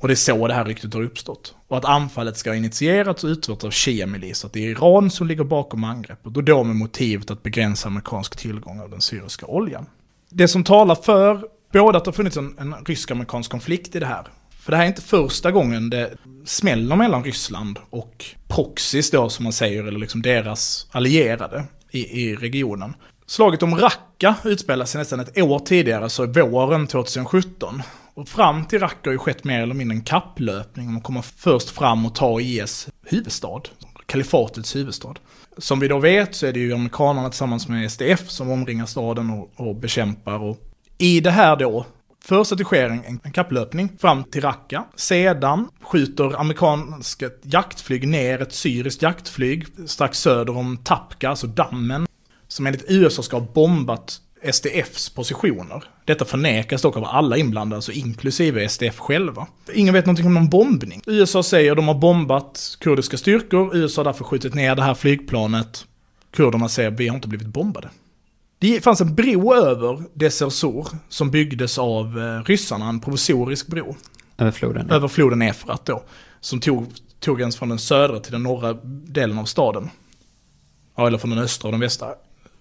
Och det är så det här ryktet har uppstått. Och att anfallet ska ha initierats och utförts av Shia-milis. Att det är Iran som ligger bakom angreppet. Och då med motivet att begränsa amerikansk tillgång av den syriska oljan. Det som talar för både att det har funnits en, en rysk-amerikansk konflikt i det här. För det här är inte första gången det smäller mellan Ryssland och proxys då som man säger, eller liksom deras allierade i, i regionen. Slaget om Raqqa utspelar sig nästan ett år tidigare, så våren 2017. Och fram till Raqqa har ju skett mer eller mindre en kapplöpning. Man kommer först fram och ta IS huvudstad, kalifatets huvudstad. Som vi då vet så är det ju amerikanerna tillsammans med SDF som omringar staden och, och bekämpar. Och I det här då, först att det sker en, en kapplöpning fram till Raqqa. Sedan skjuter amerikanska jaktflyg ner ett syriskt jaktflyg strax söder om Tapka, alltså dammen. Som enligt USA ska ha bombat SDFs positioner. Detta förnekas dock av alla inblandade, alltså inklusive SDF själva. Ingen vet någonting om någon bombning. USA säger att de har bombat kurdiska styrkor, USA har därför skjutit ner det här flygplanet. Kurderna säger att vi har inte blivit bombade. Det fanns en bro över Desersor som byggdes av eh, ryssarna, en provisorisk bro. Över floden. ja. Över floden Efrat då. Som tog, tog ens från den södra till den norra delen av staden. Ja, eller från den östra och den västra.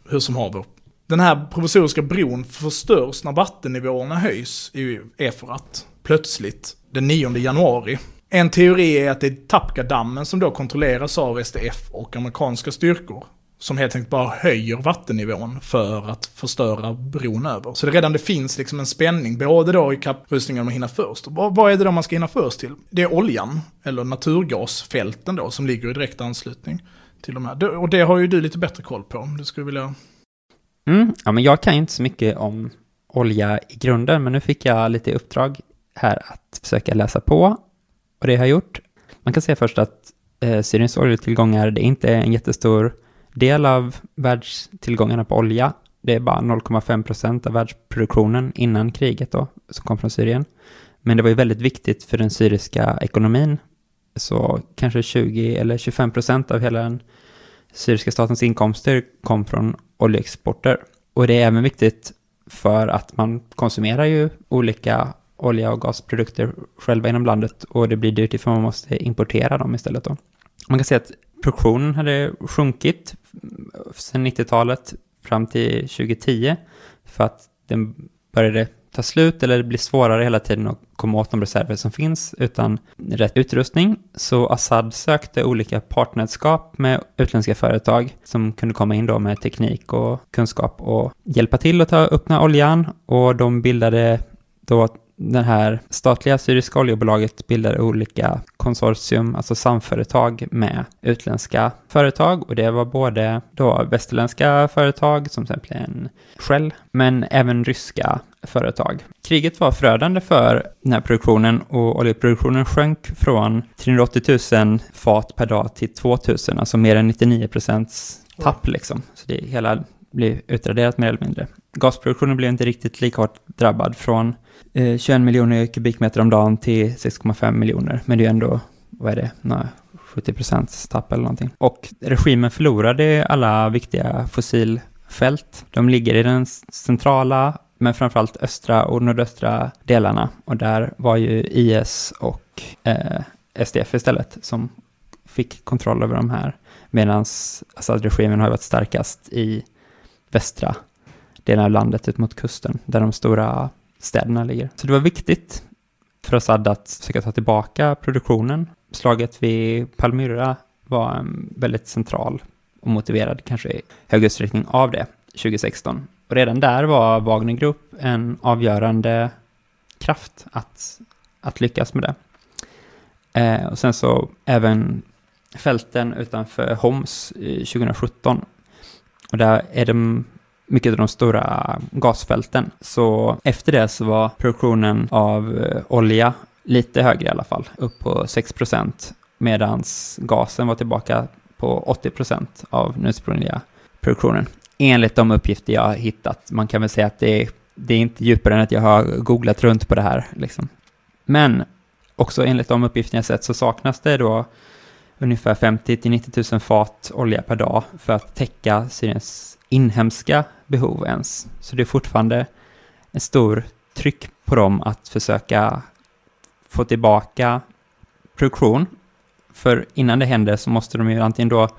Hur som haver. Den här provisoriska bron förstörs när vattennivåerna höjs i Efrat. Plötsligt, den 9 januari. En teori är att det är Tapkadammen som då kontrolleras av SDF och amerikanska styrkor. Som helt enkelt bara höjer vattennivån för att förstöra bron över. Så det redan det finns liksom en spänning, både då i kapprustningen och hinna först. Och vad, är det då man ska hinna först till? Det är oljan, eller naturgasfälten då, som ligger i direkt anslutning till de här. Och det har ju du lite bättre koll på, om du skulle vilja... Mm, ja, men jag kan ju inte så mycket om olja i grunden, men nu fick jag lite uppdrag här att försöka läsa på, och det har jag gjort. Man kan säga först att eh, Syriens oljetillgångar, det är inte en jättestor del av världstillgångarna på olja. Det är bara 0,5 procent av världsproduktionen innan kriget då, som kom från Syrien. Men det var ju väldigt viktigt för den syriska ekonomin. Så kanske 20 eller 25 procent av hela den syriska statens inkomster kom från oljeexporter. Och det är även viktigt för att man konsumerar ju olika olja och gasprodukter själva inom landet och det blir dyrt ifall man måste importera dem istället då. Man kan säga att produktionen hade sjunkit sedan 90-talet fram till 2010 för att den började ta slut eller det blir svårare hela tiden att komma åt de reserver som finns utan rätt utrustning. Så Assad sökte olika partnerskap med utländska företag som kunde komma in då med teknik och kunskap och hjälpa till att ta öppna oljan och de bildade då det här statliga syriska oljebolaget bildade olika konsortium, alltså samföretag med utländska företag och det var både då västerländska företag som till exempel Shell, men även ryska företag. Kriget var förödande för den här produktionen och oljeproduktionen sjönk från 380 000 fat per dag till 2 000, alltså mer än 99 procents tapp liksom. Så det hela blev utraderat mer eller mindre. Gasproduktionen blev inte riktigt lika hårt drabbad från Eh, 21 miljoner kubikmeter om dagen till 6,5 miljoner. Men det är ju ändå, vad är det, Nej, 70 procents tapp eller någonting. Och regimen förlorade alla viktiga fossilfält. De ligger i den centrala, men framförallt östra och nordöstra delarna. Och där var ju IS och eh, SDF istället som fick kontroll över de här. Medan Assad-regimen har varit starkast i västra delen av landet ut mot kusten, där de stora städerna ligger. Så det var viktigt för Assad att försöka ta tillbaka produktionen. Slaget vid Palmyra var en väldigt central och motiverad, kanske i hög utsträckning, av det 2016. Och redan där var Wagner Group en avgörande kraft att, att lyckas med det. Eh, och sen så även fälten utanför Homs 2017. Och där är de mycket av de stora gasfälten. Så efter det så var produktionen av eh, olja lite högre i alla fall, upp på 6 procent, medan gasen var tillbaka på 80 procent av den ursprungliga produktionen. Enligt de uppgifter jag har hittat. Man kan väl säga att det är, det är inte djupare än att jag har googlat runt på det här. Liksom. Men också enligt de uppgifter jag sett så saknas det då ungefär 50 till 90 000 fat olja per dag för att täcka Syriens inhemska behov ens. Så det är fortfarande en stor tryck på dem att försöka få tillbaka produktion. För innan det händer så måste de ju antingen då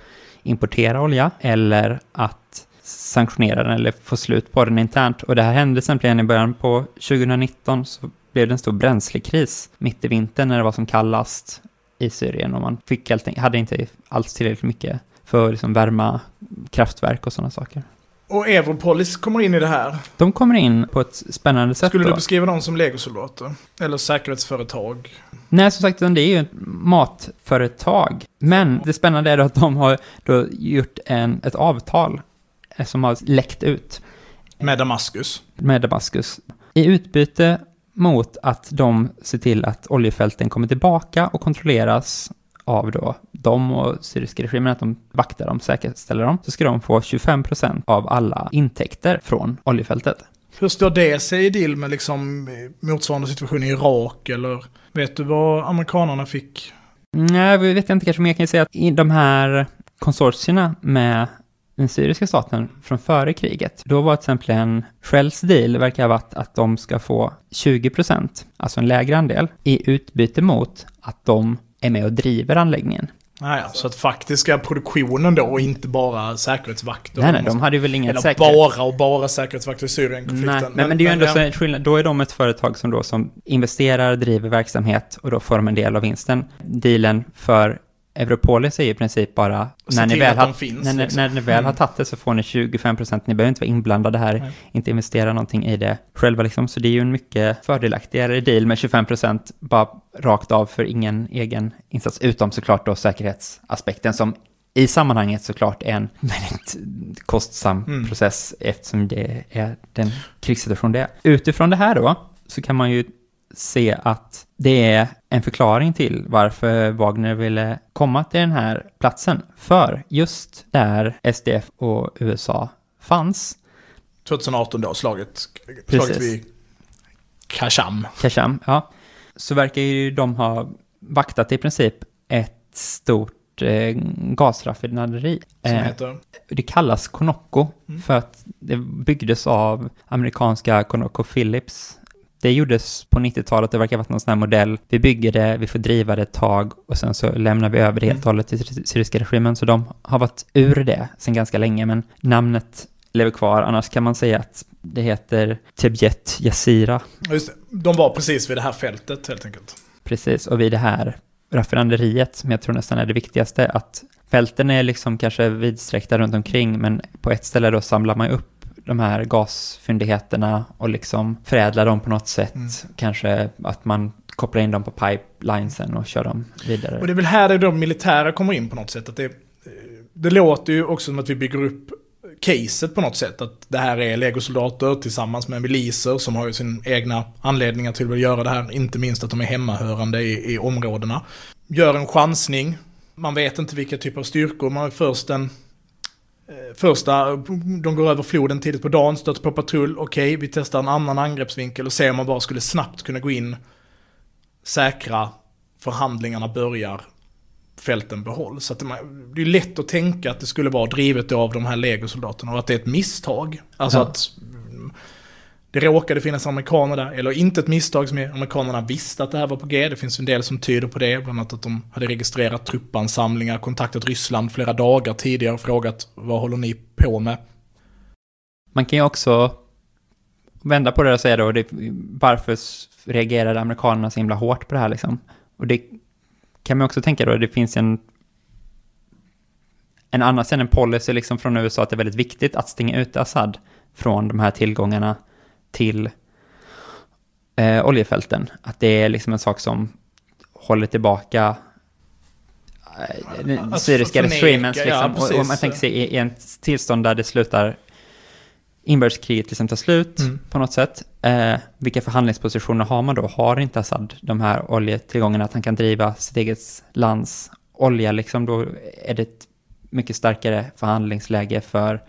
importera olja eller att sanktionera den eller få slut på den internt. Och det här hände exempelvis i början på 2019 så blev det en stor bränslekris mitt i vintern när det var som kallast i Syrien och man fick helt hade inte alls tillräckligt mycket för att liksom värma kraftverk och sådana saker. Och Europolis kommer in i det här. De kommer in på ett spännande sätt. Skulle du då. beskriva dem som legosoldater? Eller säkerhetsföretag? Nej, som sagt, det är ju ett matföretag. Men det spännande är då att de har då gjort en, ett avtal som har läckt ut. Med Damaskus? Med Damaskus. I utbyte mot att de ser till att oljefälten kommer tillbaka och kontrolleras av då de och syriska regimen, att de vaktar dem, säkerställer dem, så ska de få 25% av alla intäkter från oljefältet. Hur står det sig i deal med liksom motsvarande situation i Irak eller vet du vad amerikanerna fick? Nej, vi vet inte kanske, men jag kan ju säga att i de här konsortierna med den syriska staten från före kriget. Då var till exempel en Shells deal verkar ha varit att de ska få 20% alltså en lägre andel, i utbyte mot att de är med och driver anläggningen. Naja, så att faktiska produktionen då och inte bara säkerhetsvakter. Nej, nej, de hade väl inget säkerhet. bara och bara säkerhetsvakter i Syrien-konflikten. Nej, men, men, det är ju ändå men, så skillnad. Då är de ett företag som då som investerar, driver verksamhet och då får de en del av vinsten. Dealen för Europolis är i princip bara, när ni, väl har, finns, när, liksom. när ni väl mm. har tagit det så får ni 25 procent, ni behöver inte vara inblandade här, Nej. inte investera någonting i det själva liksom, så det är ju en mycket fördelaktigare deal med 25 procent bara rakt av för ingen egen insats, utom såklart då säkerhetsaspekten som i sammanhanget såklart är en väldigt kostsam mm. process eftersom det är den krigssituation det är. Utifrån det här då, så kan man ju se att det är en förklaring till varför Wagner ville komma till den här platsen. För just där SDF och USA fanns. 2018 då, slaget, slaget vid Kasham. Kasham, ja. Så verkar ju de ha vaktat i princip ett stort eh, gasraffinaderi. Som eh, heter? Det kallas Konocco mm. för att det byggdes av amerikanska Conoco Phillips Det gjordes på 90-talet, det verkar ha varit någon sån här modell. Vi bygger det, vi får driva det ett tag och sen så lämnar vi över det helt och hållet till syriska regimen. Så de har varit ur det sedan ganska länge, men namnet lever kvar. Annars kan man säga att det heter Tibjet Yazira. Just det. De var precis vid det här fältet helt enkelt. Precis, och vid det här raffinaderiet, som jag tror nästan är det viktigaste, att fälten är liksom kanske vidsträckta runt omkring, men på ett ställe då samlar man upp de här gasfyndigheterna och liksom förädlar dem på något sätt. Mm. Kanske att man kopplar in dem på pipelinesen och kör dem vidare. Och det är väl här de militära kommer in på något sätt. Att det, det låter ju också som att vi bygger upp caset på något sätt. Att det här är legosoldater tillsammans med miliser som har ju sin egna anledningar till att göra det här. Inte minst att de är hemmahörande i, i områdena. Gör en chansning. Man vet inte vilka typer av styrkor. Man har först en eh, Första, de går över floden tidigt på dagen, stöter på patrull. Okej, vi testar en annan angreppsvinkel och ser om man bara skulle snabbt kunna gå in, säkra, förhandlingarna börjar, fälten behålls. Så det är lätt att tänka att det skulle vara drivet av de här legosoldaterna och att det är ett misstag. Alltså ja. att det råkade finnas amerikaner där, eller inte ett misstag som amerikanerna visste att det här var på G. Det finns en del som tyder på det, bland annat att de hade registrerat truppansamlingar, kontaktat Ryssland flera dagar tidigare och frågat vad håller ni på med? Man kan ju också vända på det och säga då, det, varför reagerade amerikanerna så himla hårt på det här liksom? Och det kan man också tänka då, det finns en en annan sen en policy liksom från USA att det är väldigt viktigt att stänga ut Assad från de här tillgångarna till eh, oljefälten. Att det är liksom en sak som håller tillbaka eh, den syriska regimen. Liksom. Ja, och, och man tänker sig i, i en tillstånd där det slutar inbördeskriget liksom tar slut mm. på något sätt. Eh, vilka förhandlingspositioner har man då? Har inte Assad de här oljetillgångarna att han kan driva sitt eget lands olja liksom? Då är det ett mycket starkare förhandlingsläge för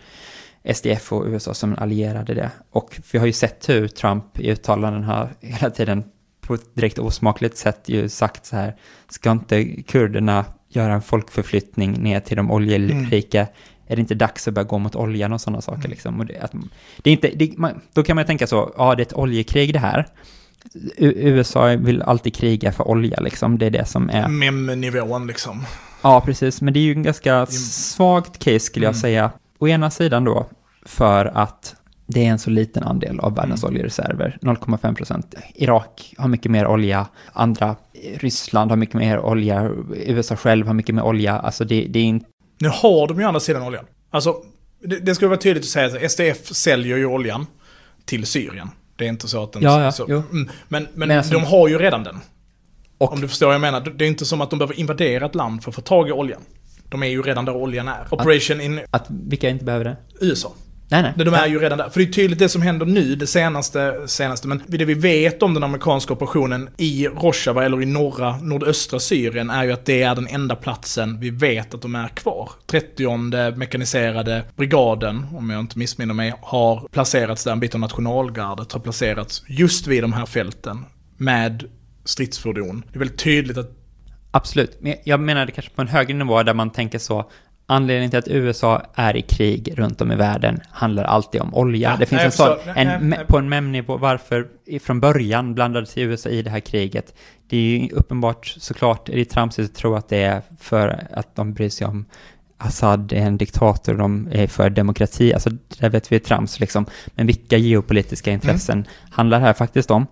SDF och USA som allierade det. Och vi har ju sett hur Trump i uttalanden har hela tiden på ett direkt osmakligt sätt ju sagt så här, ska inte kurderna göra en folkförflyttning ner till de oljerika mm är det inte dags att börja gå mot oljan och sådana saker mm. liksom? Och det, att, det är inte, det, man, då kan man tänka så, ja det är ett oljekrig det här. U USA vill alltid kriga för olja liksom, det är det som är... Mem-nivån liksom. Ja, precis, men det är ju en ganska svagt case skulle jag mm. säga. Å ena sidan då, för att det är en så liten andel av världens mm. oljereserver, 0,5 procent. Irak har mycket mer olja, andra, Ryssland har mycket mer olja, USA själv har mycket mer olja. Alltså det, det är inte nu har de ju andra sidan oljan. Alltså, det, det ska vara tydligt att säga att SDF säljer ju oljan till Syrien. Det är inte så att den... Ja, ja, så, mm, men men, men alltså, de har ju redan den. Och, om du förstår vad jag menar. Det är inte som att de behöver invadera ett land för att få tag i oljan. De är ju redan där oljan är. Operation att, in... Att vilka inte behöver det? USA. Nej, nej. De är ju redan där. För det är tydligt det som händer nu, det senaste, senaste, men det vi vet om den amerikanska operationen i Rojava eller i norra, nordöstra Syrien är ju att det är den enda platsen vi vet att de är kvar. 30 mekaniserade brigaden, om jag inte missminner mig, har placerats där, en bit av nationalgardet har placerats just vid de här fälten med stridsfordon. Det är väldigt tydligt att Absolut, men jag menade kanske på en högre nivå där man tänker så, Anledningen till att USA är i krig runt om i världen handlar alltid om olja. Ja, det finns nej, en sån, en, nej, nej. på en MEM-nivå, varför från början blandade sig USA i det här kriget. Det är ju uppenbart, såklart, är det tramsigt att tro att det är för att de bryr sig om Assad är en diktator, de är för demokrati, alltså det vet vi är trams liksom. Men vilka geopolitiska intressen mm. handlar det här faktiskt om?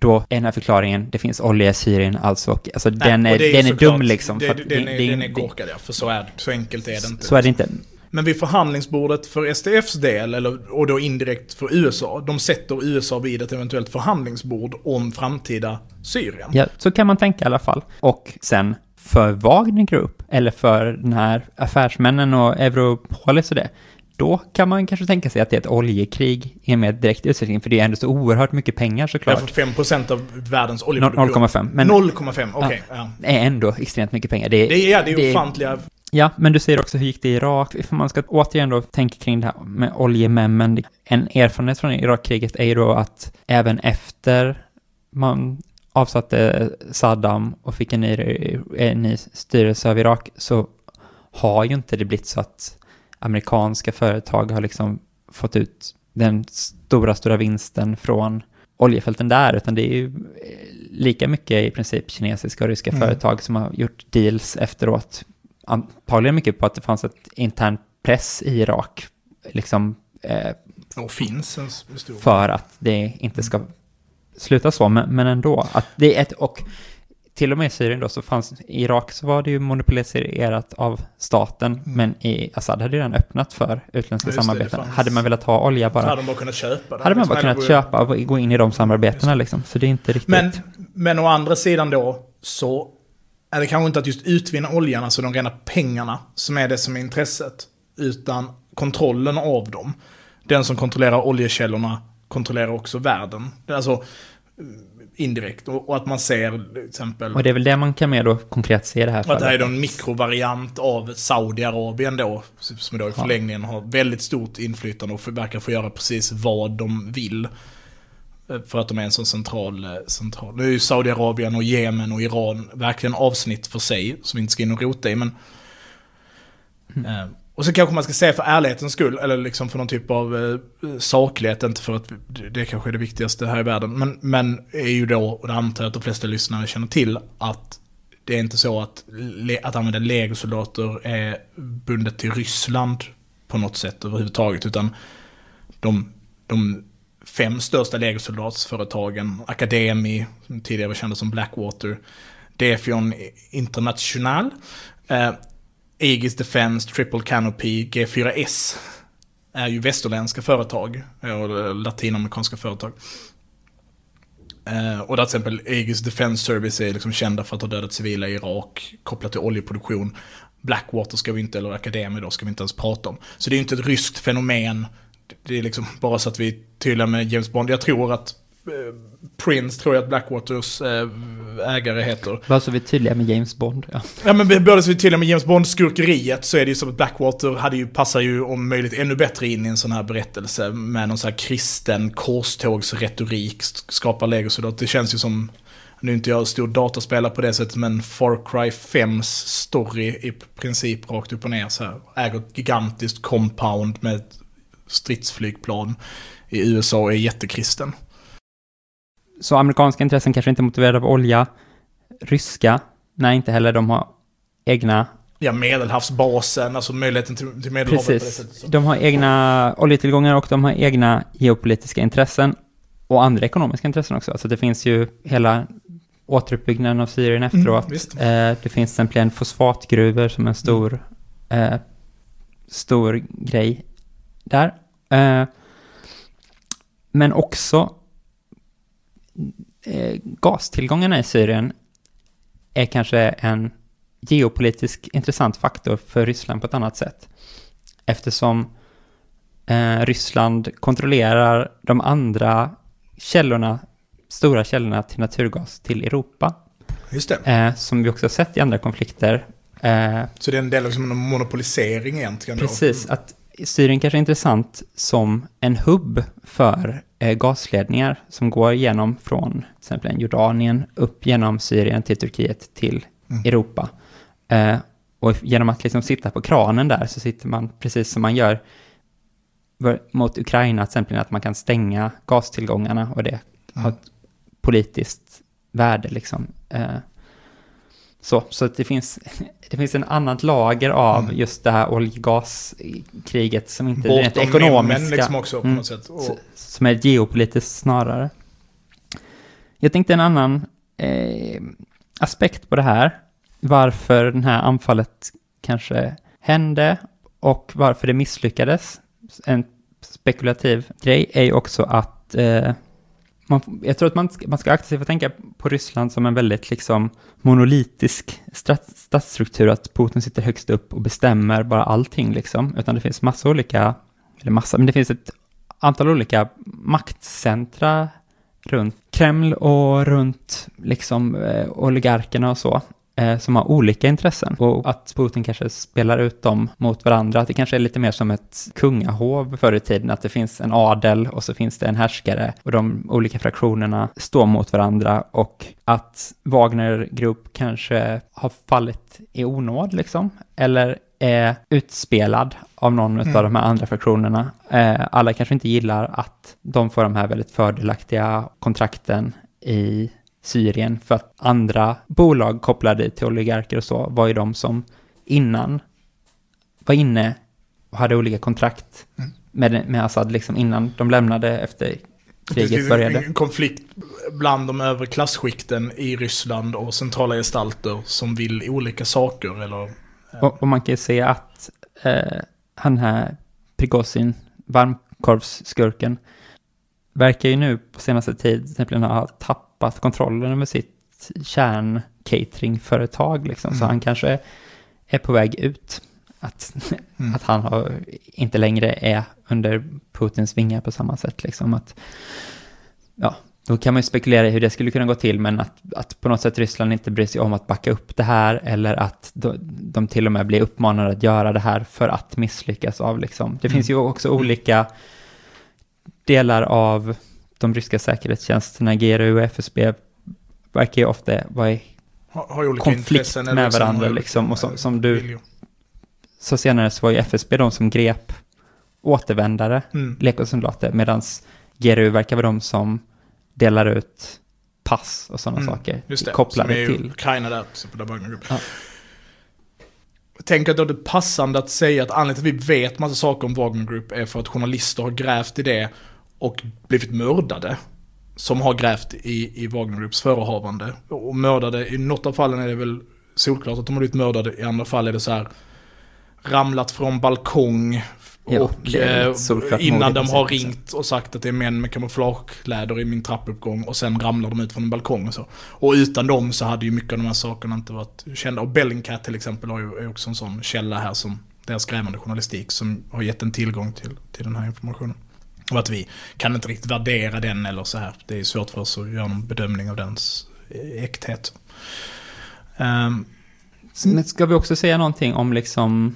Då är den här förklaringen, det finns olja i Syrien, alltså, alltså Nej, den är, är den är dum liksom. Det, det, den, är, den är korkad ja, för så, är, så enkelt är det inte. Så är det inte. Men vid förhandlingsbordet för SDFs del, eller, och då indirekt för USA, de sätter USA vid ett eventuellt förhandlingsbord om framtida Syrien. Ja, så kan man tänka i alla fall. Och sen för Wagner Group, eller för den här affärsmännen och Europolis och det, då kan man kanske tänka sig att det är ett oljekrig i en mer direkt utsträckning, för det är ändå så oerhört mycket pengar såklart. Ja, för 5% av världens oljeproduktion. 0,5. 0,5, okej. Okay, ja. Det är ändå extremt mycket pengar. Det, det, är, det är ofantliga... Ja, men du säger också hur gick det i Irak? If man ska återigen då tänka kring det här med oljememmen. En erfarenhet från Irakkriget är ju då att även efter man avsatte Saddam och fick en ny, en ny styrelse av Irak så har ju inte det blivit så att amerikanska företag har liksom fått ut den stora, stora vinsten från oljefälten där, utan det är ju eh, lika mycket i princip kinesiska och ryska Mm. företag som har gjort deals efteråt. Antagligen mycket på att det fanns ett intern press i Irak, liksom eh, Och finns en stor... för att det inte ska sluta så, men, men ändå. Att det är ett, och till och med i Syrien då så fanns, i Irak så var det ju monopoliserat av staten, men i Assad hade ju redan öppnat för utländska Mm. Just det, det samarbeten. fanns- hade man velat ha olja bara, hade de bara kunnat köpa det. hade man Liksom, bara kunnat köpa och gå in i de samarbetena liksom. Så det är inte riktigt... Men, men å andra sidan då, så är det kanske inte att just utvinna oljan, alltså de rena pengarna, som är det som är intresset. Utan kontrollen av dem. Den som kontrollerar oljekällorna kontrollerar också världen. Det är Alltså indirekt. Och, och att man ser till exempel... Och det är väl det man kan mer då konkret se i det här Och att det här är fallet. då en mikrovariant av Saudiarabien då, som då i förlängningen har väldigt stort inflytande och verkar få göra precis vad de vill. Eh, För att de är en sån central, eh, central. Nu är ju Saudiarabien och Jemen och Iran verkligen avsnitt för sig, som vi inte ska in och rota i, men... Eh, och så kanske man ska säga för ärlighetens skull, eller liksom för någon typ av eh, saklighet, inte för att det, kanske är det viktigaste här i världen, men, men är ju då, och det antar jag att de flesta lyssnare känner till, att det är inte så att, att använda legosoldater är bundet till Ryssland på något sätt överhuvudtaget, utan de, de fem största legosoldatsföretagen, Academy, som tidigare var kända som Blackwater, Defion International, eh, Aegis Defense, Triple Canopy, G4S är ju västerländska företag, eh, och eh, latinamerikanska företag. Uh, och där till exempel Aegis Defense Service är liksom kända för att ha dödat civila i Irak kopplat till oljeproduktion. Blackwater ska vi inte, eller Academy då, ska vi inte ens prata om. Så det är ju inte ett ryskt fenomen. Det är liksom bara så att vi är tydliga med James Bond. Jag tror att Prince, tror jag att Blackwaters eh, ägare heter. Bara så vi är tydliga med James Bond. Ja. Ja men både så vi tydliga med James Bond-skurkeriet så är det ju som att Blackwater hade ju, passar ju om möjligt ännu bättre in i en sån här berättelse med någon sån här kristen korstågsretorik, skapar legosoldat. Det känns ju som, nu är inte jag stor dataspelare på det sättet, men Far Cry 5s story i princip rakt upp och ner så här. Äger ett gigantiskt compound med ett stridsflygplan i USA och är jättekristen. Så amerikanska intressen kanske inte är motiverade av olja. Ryska, nej inte heller. De har egna Ja, medelhavsbasen, alltså möjligheten till, till medelhavet Precis. De har egna oljetillgångar och de har egna geopolitiska intressen och andra ekonomiska intressen också. Alltså det finns ju hela återuppbyggnaden av Syrien efteråt. Mm, eh, det finns till exempel fosfatgruvor som en stor, eh, stor grej där. Eh, men också eh, gastillgångarna i Syrien är kanske en geopolitisk intressant faktor för Ryssland på ett annat sätt. Eftersom eh, Ryssland kontrollerar de andra källorna, stora källorna till naturgas till Europa, Just det. eh, som vi också har sett i andra konflikter. Eh, Så det är en del av liksom en monopolisering egentligen. då. precis, att Syrien kanske är intressant som en hubb för gasledningar som går igenom från till exempel Jordanien upp genom Syrien till Turkiet till Mm. Europa. Eh, och genom att liksom sitta på kranen där så sitter man precis som man gör mot Ukraina till exempel, att man kan stänga gastillgångarna och det har Mm. ett politiskt värde liksom. Eh, så, så att det finns, det finns en annat lager av Mm. just det här oljegaskriget som inte är rent Bortom ekonomiska. liksom också på Mm. som är geopolitiskt snarare. Jag tänkte en annan eh, aspekt på det här, varför det här anfallet kanske hände och varför det misslyckades. En spekulativ grej är ju också att eh, man, jag tror att man ska, man ska akta sig för att tänka på Ryssland som en väldigt liksom monolitisk statsstruktur, att Putin sitter högst upp och bestämmer bara allting liksom, utan det finns massa olika, eller massa, men det finns ett antal olika maktcentra runt Kreml och runt liksom eh, oligarkerna och så, eh, som har olika intressen. Och att Putin kanske spelar ut dem mot varandra, att det kanske är lite mer som ett kungahov förr i tiden, att det finns en adel och så finns det en härskare och de olika fraktionerna står mot varandra och att Wagner Group kanske har fallit i onåd liksom, eller är utspelad av någon Mm. av de här andra fraktionerna. Eh, alla kanske inte gillar att de får de här väldigt fördelaktiga kontrakten i Syrien för att andra bolag kopplade till oligarker och så var ju de som innan var inne och hade olika kontrakt Mm. med, med Assad liksom innan de lämnade efter kriget började. en konflikt bland de övre klasskikten i Ryssland och centrala gestalter som vill olika saker eller... Och, och man kan ju se att eh, han här Prigozhin, varmkorvsskurken, verkar ju nu på senaste tid till exempel ha tappat kontrollen över sitt kärn-cateringföretag liksom. Så Mm. han kanske är på väg ut. Att, Mm. att han har, inte längre är under Putins vingar på samma sätt liksom. Att, ja, då kan man ju spekulera i hur det skulle kunna gå till, men att, att på något sätt Ryssland inte bryr sig om att backa upp det här, eller att de, de till och med blir uppmanade att göra det här för att misslyckas av liksom. Det Mm. finns ju också olika delar av de ryska säkerhetstjänsterna, GRU och FSB, verkar ju ofta vara i Har, har Konflikt med liksom varandra, liksom, och som- eh, som du- så senare så var ju FSB de som grep återvändare, Mm. legosoldater, medan GRU verkar vara de som delar ut pass och sådana Mm, saker Just det, kopplade som är till. Ukraina där, exempel, där. Ja. Tänk att då det är passande att säga att anledningen till att vi vet massa saker om Wagner Group är för att journalister har grävt i det och blivit mördade. Som har grävt i, i Wagner Groups förehavande. Och mördade, i något av fallen är det väl solklart att de har blivit mördade, i andra fall är det så här ramlat från balkong Ja, och är eh, innan de har princip. ringt och sagt att det är män med kamouflagekläder i min trappuppgång och sen ramlar de ut från en balkong och så. Och utan dem så hade ju mycket av de här sakerna inte varit kända. Och Bellingcat till exempel har ju, är också en sån källa här som deras grävande journalistik som har gett en tillgång till, till den här informationen. Och att vi kan inte riktigt värdera den eller så här. Det är svårt för oss att göra någon bedömning av dens eh, äkthet. Ehm, Men ska vi också säga någonting om liksom,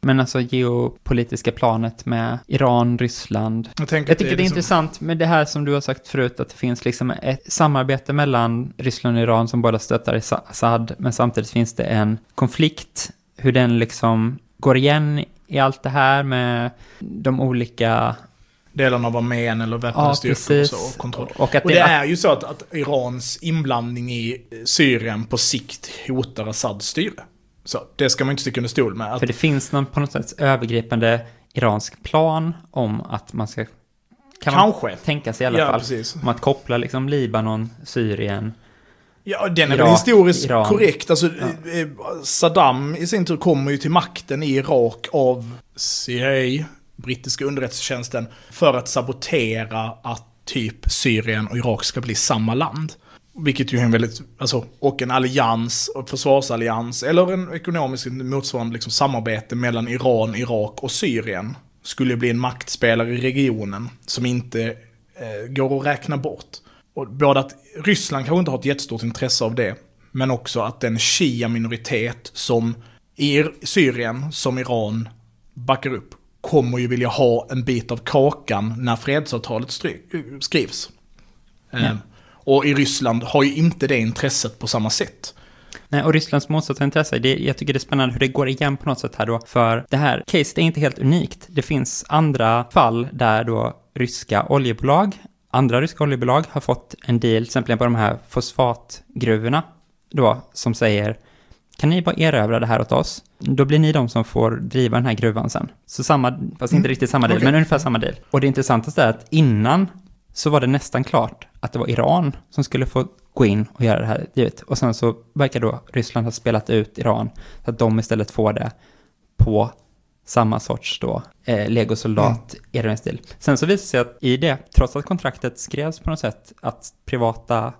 men alltså geopolitiska planet med Iran, Ryssland. jag tänker Jag tycker det är liksom- intressant med det här som du har sagt förut, att det finns liksom ett samarbete mellan Ryssland och Iran som båda stöttar Assa- Assad, men samtidigt finns det en konflikt, hur den liksom går igen i allt det här med de olika... delarna av armén eller väpnade Ja, styrkor och, så, och kontroll. Och att Och det, det är ju så att, att Irans inblandning i Syrien på sikt hotar Assads styre. Så det ska man inte sticka under stol med. Att, För det finns någon på något sätt övergripande iransk plan om att man ska... Kan man kanske. tänka sig i alla ja, fall. precis. Om att koppla liksom Libanon, Syrien. Ja, den är väl Irak, historiskt Iran. korrekt. Alltså, Ja. eh, Saddam i sin tur kommer ju till makten i Irak av CIA, brittiska underrättelsetjänsten, för att sabotera att typ Syrien och Irak ska bli samma land. Vilket ju är en väldigt, alltså, och en allians, en försvarsallians, eller en ekonomisk motsvarande liksom, samarbete mellan Iran, Irak och Syrien skulle bli en maktspelare i regionen som inte eh, går att räkna bort. Och både att Ryssland kanske inte har ett jättestort intresse av det, men också att den shia-minoritet som i Syrien, som Iran backar upp, kommer ju vilja ha en bit av kakan när fredsavtalet stry- skrivs. Eh, Och i Ryssland har ju inte det intresset på samma sätt. Nej, och Rysslands motsatta intresse, det, jag tycker det är spännande hur det går igen på något sätt här då. För det här caset är inte helt unikt. Det finns andra fall där då ryska oljebolag, andra ryska oljebolag har fått en deal, till exempel på de här fosfatgruvorna då, som säger kan ni bara erövra det här åt oss? Då blir ni de som får driva den här gruvan sen. Så samma, fast inte Mm, riktigt samma deal, okej. men ungefär samma deal. Och det intressanta är att innan så var det nästan klart att det var Iran som skulle få gå in och göra det här givet. Och sen så verkar då Ryssland ha spelat ut Iran så att de istället får det på samma sorts då, eh, legosoldat Mm. erövringsstil. Sen så visar det sig att i det, trots att kontraktet skrevs på något sätt, att privata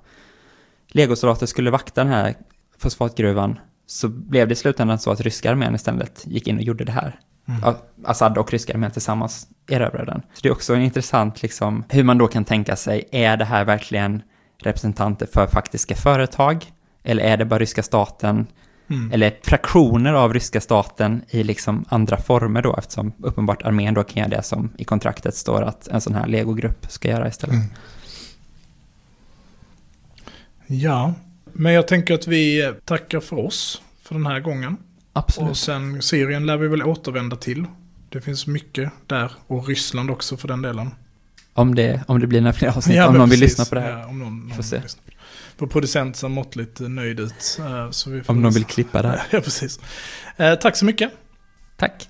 legosoldater skulle vakta den här fosfatgruvan, så blev det i slutändan så att ryska armén istället gick in och gjorde det här. Mm. Assad och ryska armén tillsammans erövrade den. Så det är också intressant, liksom, hur man då kan tänka sig, är det här verkligen representanter för faktiska företag? Eller är det bara ryska staten? Mm. Eller fraktioner av ryska staten i liksom andra former då, eftersom uppenbart armén då kan göra det som i kontraktet står att en sån här legogrupp ska göra istället. Mm. Ja, men jag tänker att vi tackar för oss för den här gången. Absolut. Och sen Syrien lär vi väl återvända till. Det finns mycket där. Och Ryssland också för den delen. Om det, om det blir några fler avsnitt, om men någon vill precis. lyssna på det här. Ja, om någon, någon Får se. vill. Vår producent ser måttligt nöjd ut. eh, Så vi får Om någon vill klippa det här. Ja, precis. Eh, tack så mycket. Tack.